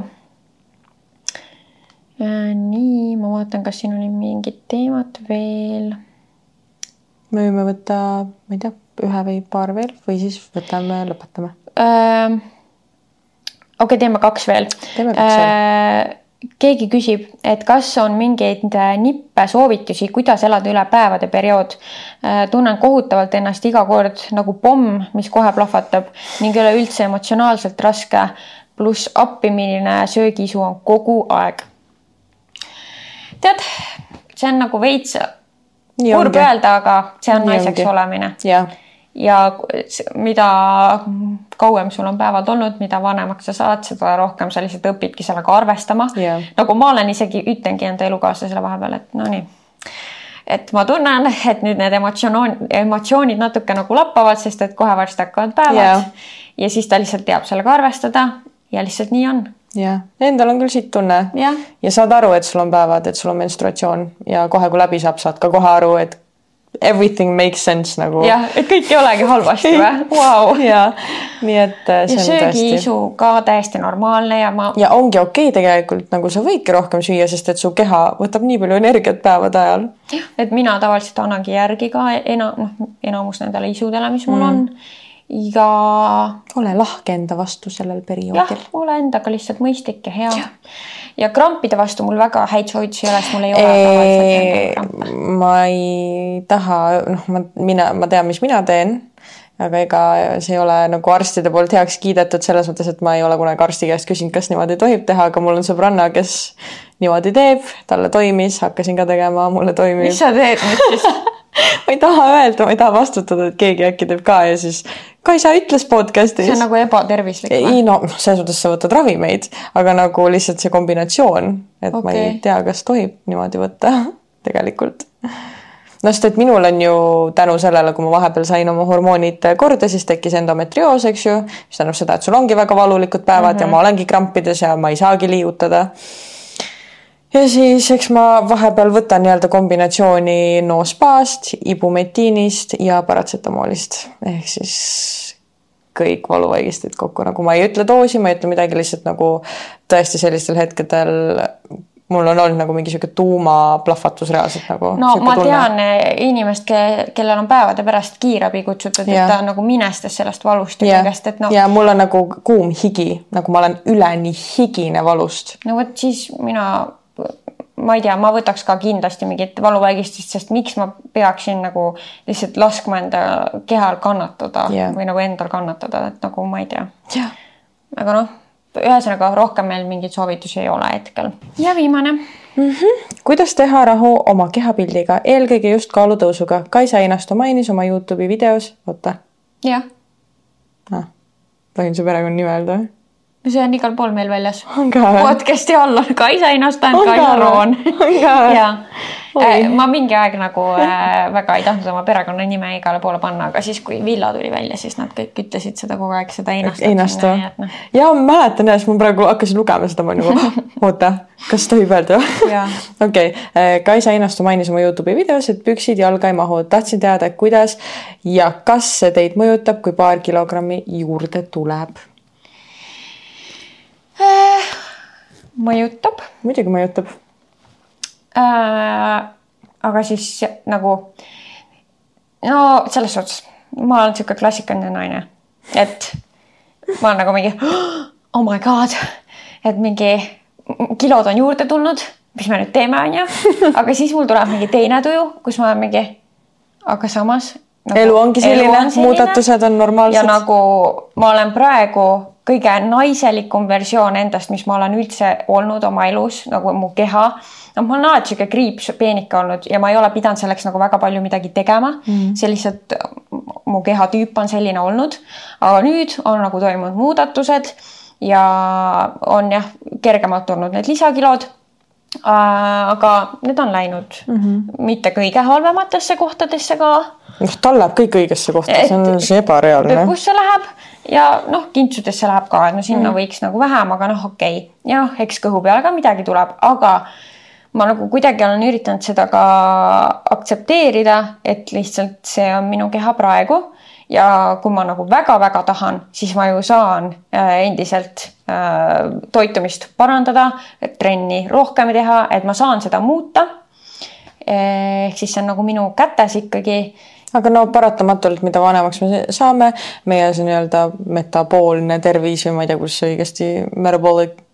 nii, ma vaatan, kas siin oli mingit teemat veel. me võime võtta, ma ei tea, ühe või paar veel või siis võtame, lõpetame. okei okay,, teeme kaks veel. Teeme kaks keegi küsib, et kas on mingeid äh, nippe soovitusi, kuidas elada üle päevade periood. tunnen kohutavalt ennast iga kord nagu pomm, mis kohe plahvatab ning üleüldse emotsionaalselt raske. pluss appi, milline söögiisu on kogu aeg. tead, see on nagu veits kurb öelda, aga see on Nii naiseks ongi. olemine ja mida kauem sul on päevad olnud, mida vanemaks sa saad, seda rohkem sa lihtsalt õpidki sellega arvestama nagu ma olen isegi, ütlengi enda elukaaslasele vahepeal, et no nii. et ma tunnen, et nüüd need emotsioon, emotsioonid natuke nagu lappavad, sest et kohe varsti hakkavad päevad Jah. ja siis ta lihtsalt teab sellega arvestada ja lihtsalt nii on. jah, endal on küll siit tunne jah, ja saad aru, et sul on päevad, et sul on menstruatsioon ja kohe, kui läbi saab, saad ka kohe aru, et everything makes sense nagu. jah, et kõik ei olegi halvasti või wow.? ja nii et äh, ja söögiisu ka täiesti normaalne ja ma ja ongi okei okay, tegelikult nagu sa võidki rohkem süüa, sest et su keha võtab nii palju energiat päevade ajal. et mina tavaliselt annangi järgi ka ena-, noh, enamus nendele isudele, mis mul mm. on. Ja ole lahke enda vastu sellel jah perioodil., ole endaga lihtsalt mõistlik ja hea. ja krampide vastu mul väga häid soovitusi ei ole, sest mul ei ole ma ei taha, noh, ma, mina, ma tean, mis mina teen, aga ega see ei ole nagu arstide poolt heaks kiidetud selles mõttes, et ma ei ole kunagi arsti käest küsinud, kas niimoodi tohib teha, aga mul on sõbranna, kes niimoodi teeb, talle toimis, hakkasin ka tegema, mulle toimib mis. sa teed nüüd siis? ma ei taha öelda, ma ei taha vastutada, et keegi äkki teeb ka ja siis Kaisa ütles podcast'is. see on nagu ebatervislik ei või? no selles mõttes sa võtad ravimeid, aga nagu lihtsalt see kombinatsioon, et okay. ma ei tea, kas tohib niimoodi võtta tegelikult. no sest, et minul on ju tänu sellele, kui ma vahepeal sain oma hormoonid korda, siis tekkis endometrioos, eks ju, mis tähendab seda, et sul ongi väga valulikud päevad mm -hmm. ja ma olengi krampides ja ma ei saagi liigutada ja siis eks ma vahepeal võtan nii-öelda kombinatsiooni Nospaast, ibumetiinist ja paratsetamoolist. Ehk siis kõik valuvaigistid kokku, nagu ma ei ütle doosi, ma ei ütle midagi, lihtsalt nagu tõesti sellistel hetkedel mul on olnud nagu mingi sihuke tuumaplahvatus reaalselt nagu. no ma tean eh, inimest, kellel on päevade pärast kiirabi kutsutud, et ta nagu minestas sellest valust ja kõigest, et noh, ja mul on nagu kuum higi, nagu ma olen üleni higine valust. no vot siis mina, ma ei tea, ma võtaks ka kindlasti mingit valuvaigistust, sest miks ma peaksin nagu lihtsalt laskma enda kehal kannatada Jah. või nagu endal kannatada, et nagu ma ei tea. jah, aga noh, ühesõnaga rohkem meil mingeid soovitusi ei ole hetkel. ja viimane, kuidas teha rahu oma kehapildiga, eelkõige just kaalutõusuga. Kaisa Einasto mainis oma Youtube'i videos, oota jah, ah,, tohin su perekonnanime öelda või? See on igal pool meil väljas. podcast'i all on Kaisa Inostan, Kaisa? Roon. Ja Oi. ma mingi aeg nagu äh, väga ei tahtnud oma perekonnanime igale poole panna, aga siis, kui Villa tuli välja, siis nad kõik ütlesid seda kogu aeg, seda Einastat. Einasto noh, ja ma mäletan jah, siis ma praegu hakkasin lugema seda, ma olin nagu, oota, kas tohib öelda okei, Kaisa Einasto mainis oma Youtube'i videos, et püksid jalga ei mahu. tahtsin teada, kuidas ja kas see teid mõjutab, kui paar kilogrammi juurde tuleb? Mõjutab muidugi mõjutab. äh,. aga siis nagu no selles suhtes, ma olen sihuke klassikaline naine, et ma olen nagu mingi oh my god, et mingi kilod on juurde tulnud, mis me nüüd teeme, onju. aga siis mul tuleb mingi teine tuju, kus ma olen mingi, aga samas nagu,. elu ongi selline, on selline, muudatused on normaalsed. ja nagu ma olen praegu kõige naiselikum versioon endast, mis ma olen üldse olnud oma elus, nagu mu keha. noh, ma olen alati sihuke kriips peenike olnud ja ma ei ole pidanud selleks nagu väga palju midagi tegema mm.. see lihtsalt, mu kehatüüp on selline olnud. aga nüüd on nagu toimunud muudatused ja on jah, kergemalt tulnud need lisakilod Äh, aga need on läinud mm -hmm. mitte kõige halvematesse kohtadesse ka. noh, tal läheb kõik õigesse kohta, see on see ebareaalne. kusse läheb ja noh, kintsudesse läheb ka, no sinna mm võiks nagu vähem, aga noh, okei okay. ja noh, eks kõhu peale ka midagi tuleb, aga ma nagu kuidagi olen üritanud seda ka aktsepteerida, et lihtsalt see on minu keha praegu ja kui ma nagu väga-väga tahan, siis ma ju saan äh, endiselt äh, toitumist parandada, trenni rohkem teha, et ma saan seda muuta. ehk siis see on nagu minu kätes ikkagi aga no paratamatult, mida vanemaks me saame, meie see nii-öelda metaboolne tervis või ma ei tea, see õigesti, metabolic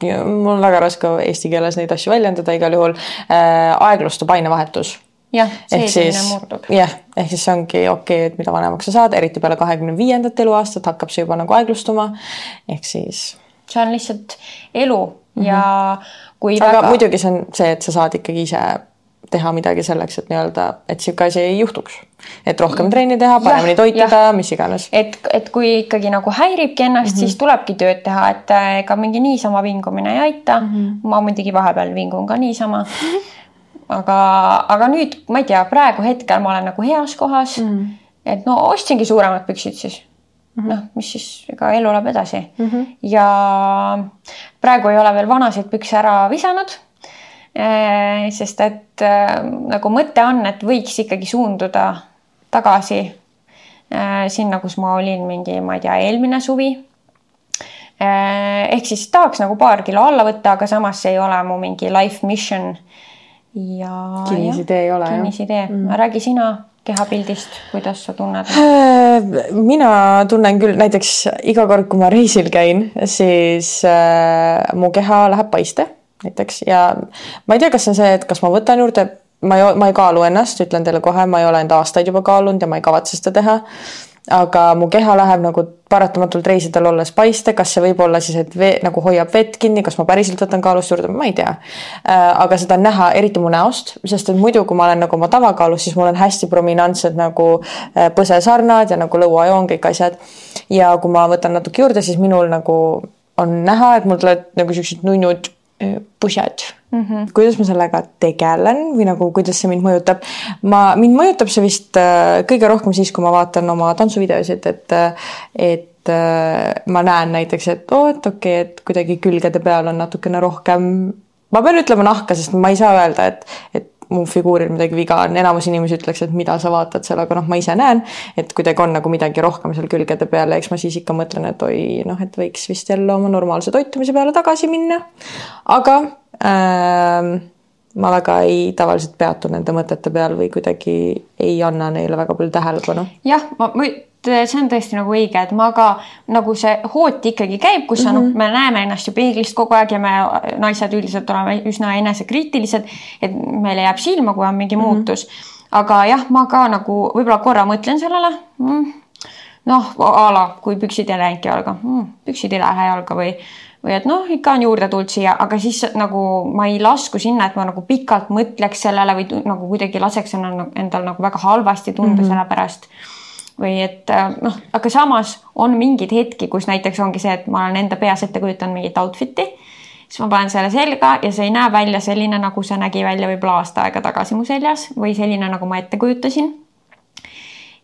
mul on väga raske eesti keeles neid asju väljendada, igal juhul äh, aeglustub ainevahetus jah, seedimine muutub. jah, ehk siis see ongi okei okay,, et mida vanemaks sa saad, eriti peale kahekümne viiendat eluaastat hakkab see juba nagu aeglustuma. ehk siis. see on lihtsalt elu mm -hmm. ja kui aga väga... muidugi see on see, et sa saad ikkagi ise teha midagi selleks, et nii-öelda, et niisugune asi ei juhtuks. et rohkem trenni teha, paremini toituda, mis iganes. et, et kui ikkagi nagu häiribki ennast mm, -hmm. siis tulebki tööd teha, et ega mingi niisama vingumine ei aita mm. -hmm. ma muidugi vahepeal vingun ka niisama aga, aga nüüd ma ei tea, praegu hetkel ma olen nagu heas kohas mm.. et no ostsingi suuremad püksid siis mm -hmm. noh, mis siis, ega elu läheb edasi mm. -hmm. ja praegu ei ole veel vanasid pükse ära visanud. Sest et e, nagu mõte on, et võiks ikkagi suunduda tagasi e, sinna, kus ma olin mingi, ma ei tea, eelmine suvi ehk siis tahaks nagu paar kilo alla võtta, aga samas see ei ole mu mingi life mission ja. kinnisidee ei ole kinnisidee mm., räägi sina kehapildist, kuidas sa tunned? Äh, mina tunnen küll näiteks iga kord, kui ma reisil käin, siis äh, mu keha läheb paiste näiteks ja ma ei tea, kas see on see, et kas ma võtan juurde, ma ei, ma ei kaalu ennast, ütlen teile kohe, ma ei ole enda aastaid juba kaalunud ja ma ei kavatse seda teha aga mu keha läheb nagu paratamatult reisidel olles paiste, kas see võib olla siis, et vee nagu hoiab vett kinni, kas ma päriselt võtan kaalust juurde, ma ei tea. Äh, aga seda on näha eriti mu näost, sest et muidu, kui ma olen nagu oma tavakaalus, siis mul on hästi prominentsed nagu äh, põsesarnad ja nagu lõuajoon, kõik asjad. ja kui ma võtan natuke juurde, siis minul nagu on näha, et mul tulevad nagu siuksed nunnud pusjad mm. -hmm. kuidas ma sellega tegelen või nagu, kuidas see mind mõjutab? ma, mind mõjutab see vist äh, kõige rohkem siis, kui ma vaatan oma tantsuvideosid, et, et äh, ma näen näiteks, et oo oh,, et okei okay,, et kuidagi külgede peal on natukene rohkem, ma pean ütlema nahka, sest ma ei saa öelda, et, et mu figuuril midagi viga on, enamus inimesi ütleks, et mida sa vaatad seal, aga noh, ma ise näen, et kuidagi on nagu midagi rohkem seal külgede peal ja eks ma siis ikka mõtlen, et oi, noh, et võiks vist jälle oma normaalse toitumise peale tagasi minna. aga äh, ma väga ei, tavaliselt peatu nende mõtete peal või kuidagi ei anna neile väga palju tähelepanu. jah, ma, ma see on tõesti nagu õige, et ma ka nagu see hooti ikkagi käib, kus mm -hmm. no, me näeme ennast ju peeglist kogu aeg ja me naised üldiselt oleme üsna enesekriitilised, et meile jääb silma, kui on mingi mm -hmm. muutus. aga jah, ma ka nagu võib-olla korra mõtlen sellele mm,. noh, a la kui püksid ei läinudki jalga mm,, püksid ei lähe jalga või või et noh, ikka on juurde tulnud siia, aga siis nagu ma ei lasku sinna, et ma nagu pikalt mõtleks sellele või nagu kuidagi laseks endal, endal nagu väga halvasti tunda mm -hmm. selle pärast või et äh, noh, aga samas on mingeid hetki, kus näiteks ongi see, et ma olen enda peas ette kujutanud mingit outfit'i, siis ma panen selle selga ja see ei näe välja selline, nagu see nägi välja võib-olla aasta aega tagasi mu seljas või selline, nagu ma ette kujutasin.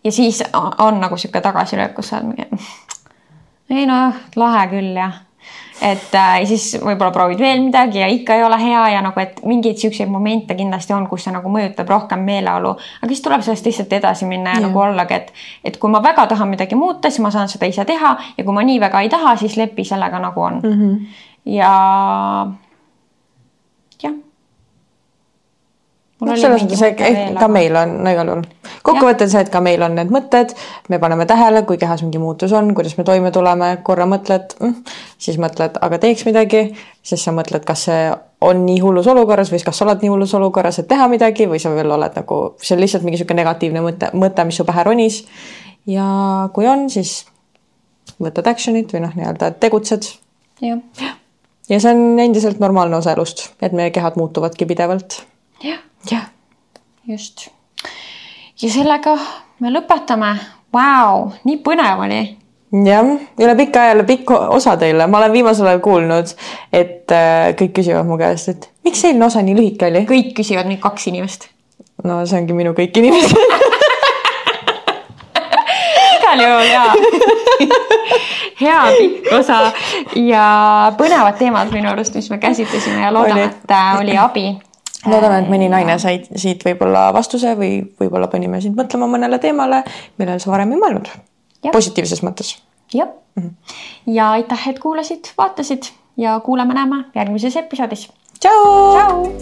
ja siis on nagu sihuke tagasilöök, kus sa oled mingi, ei noh, lahe küll jah et äh, siis võib-olla proovid veel midagi ja ikka ei ole hea ja nagu, et mingeid siukseid momente kindlasti on, kus see nagu mõjutab rohkem meeleolu, aga siis tuleb sellest lihtsalt edasi minna ja, ja nagu ollagi, et, et kui ma väga tahan midagi muuta, siis ma saan seda ise teha ja kui ma nii väga ei taha, siis lepi sellega nagu on mm. -hmm. ja noh, selles mõttes, ka meil on no, igal juhul, kokkuvõttes, et ka meil on need mõtted, me paneme tähele, kui kehas mingi muutus on, kuidas me toime tuleme, korra mõtled mm,, siis mõtled, aga teeks midagi, siis sa mõtled, kas see on nii hullus olukorras või kas sa oled nii hullus olukorras, et teha midagi või sa veel oled nagu, see on lihtsalt mingi niisugune negatiivne mõte, mõte, mis su pähe ronis. ja kui on, siis võtad action'it või noh, nii-öelda tegutsed. jah, ja see on endiselt normaalne osa elust, et meie kehad muutuvadki pidevalt. Jah, jah, just. ja sellega me lõpetame. Vau, nii põnev oli jah, üle pika aja, pikk osa teile, ma olen viimasel ajal kuulnud, et äh, kõik küsivad mu käest, et miks eelmine osa nii lühike oli? kõik küsivad nüüd kaks inimest. no see ongi minu kõik inimesed igal juhul jaa. hea pikk osa ja põnevad teemad minu arust, mis me käsitlesime ja loodame, Oli. et äh, oli abi. Loodame, et mõni naine sai siit võib-olla vastuse või võib-olla panime sind mõtlema mõnele teemale, millele sa varem ei mõelnud. Positiivses mõttes. jah. ja aitäh, et kuulasid, vaatasid ja kuuleme-näeme järgmises episoodis. tšau.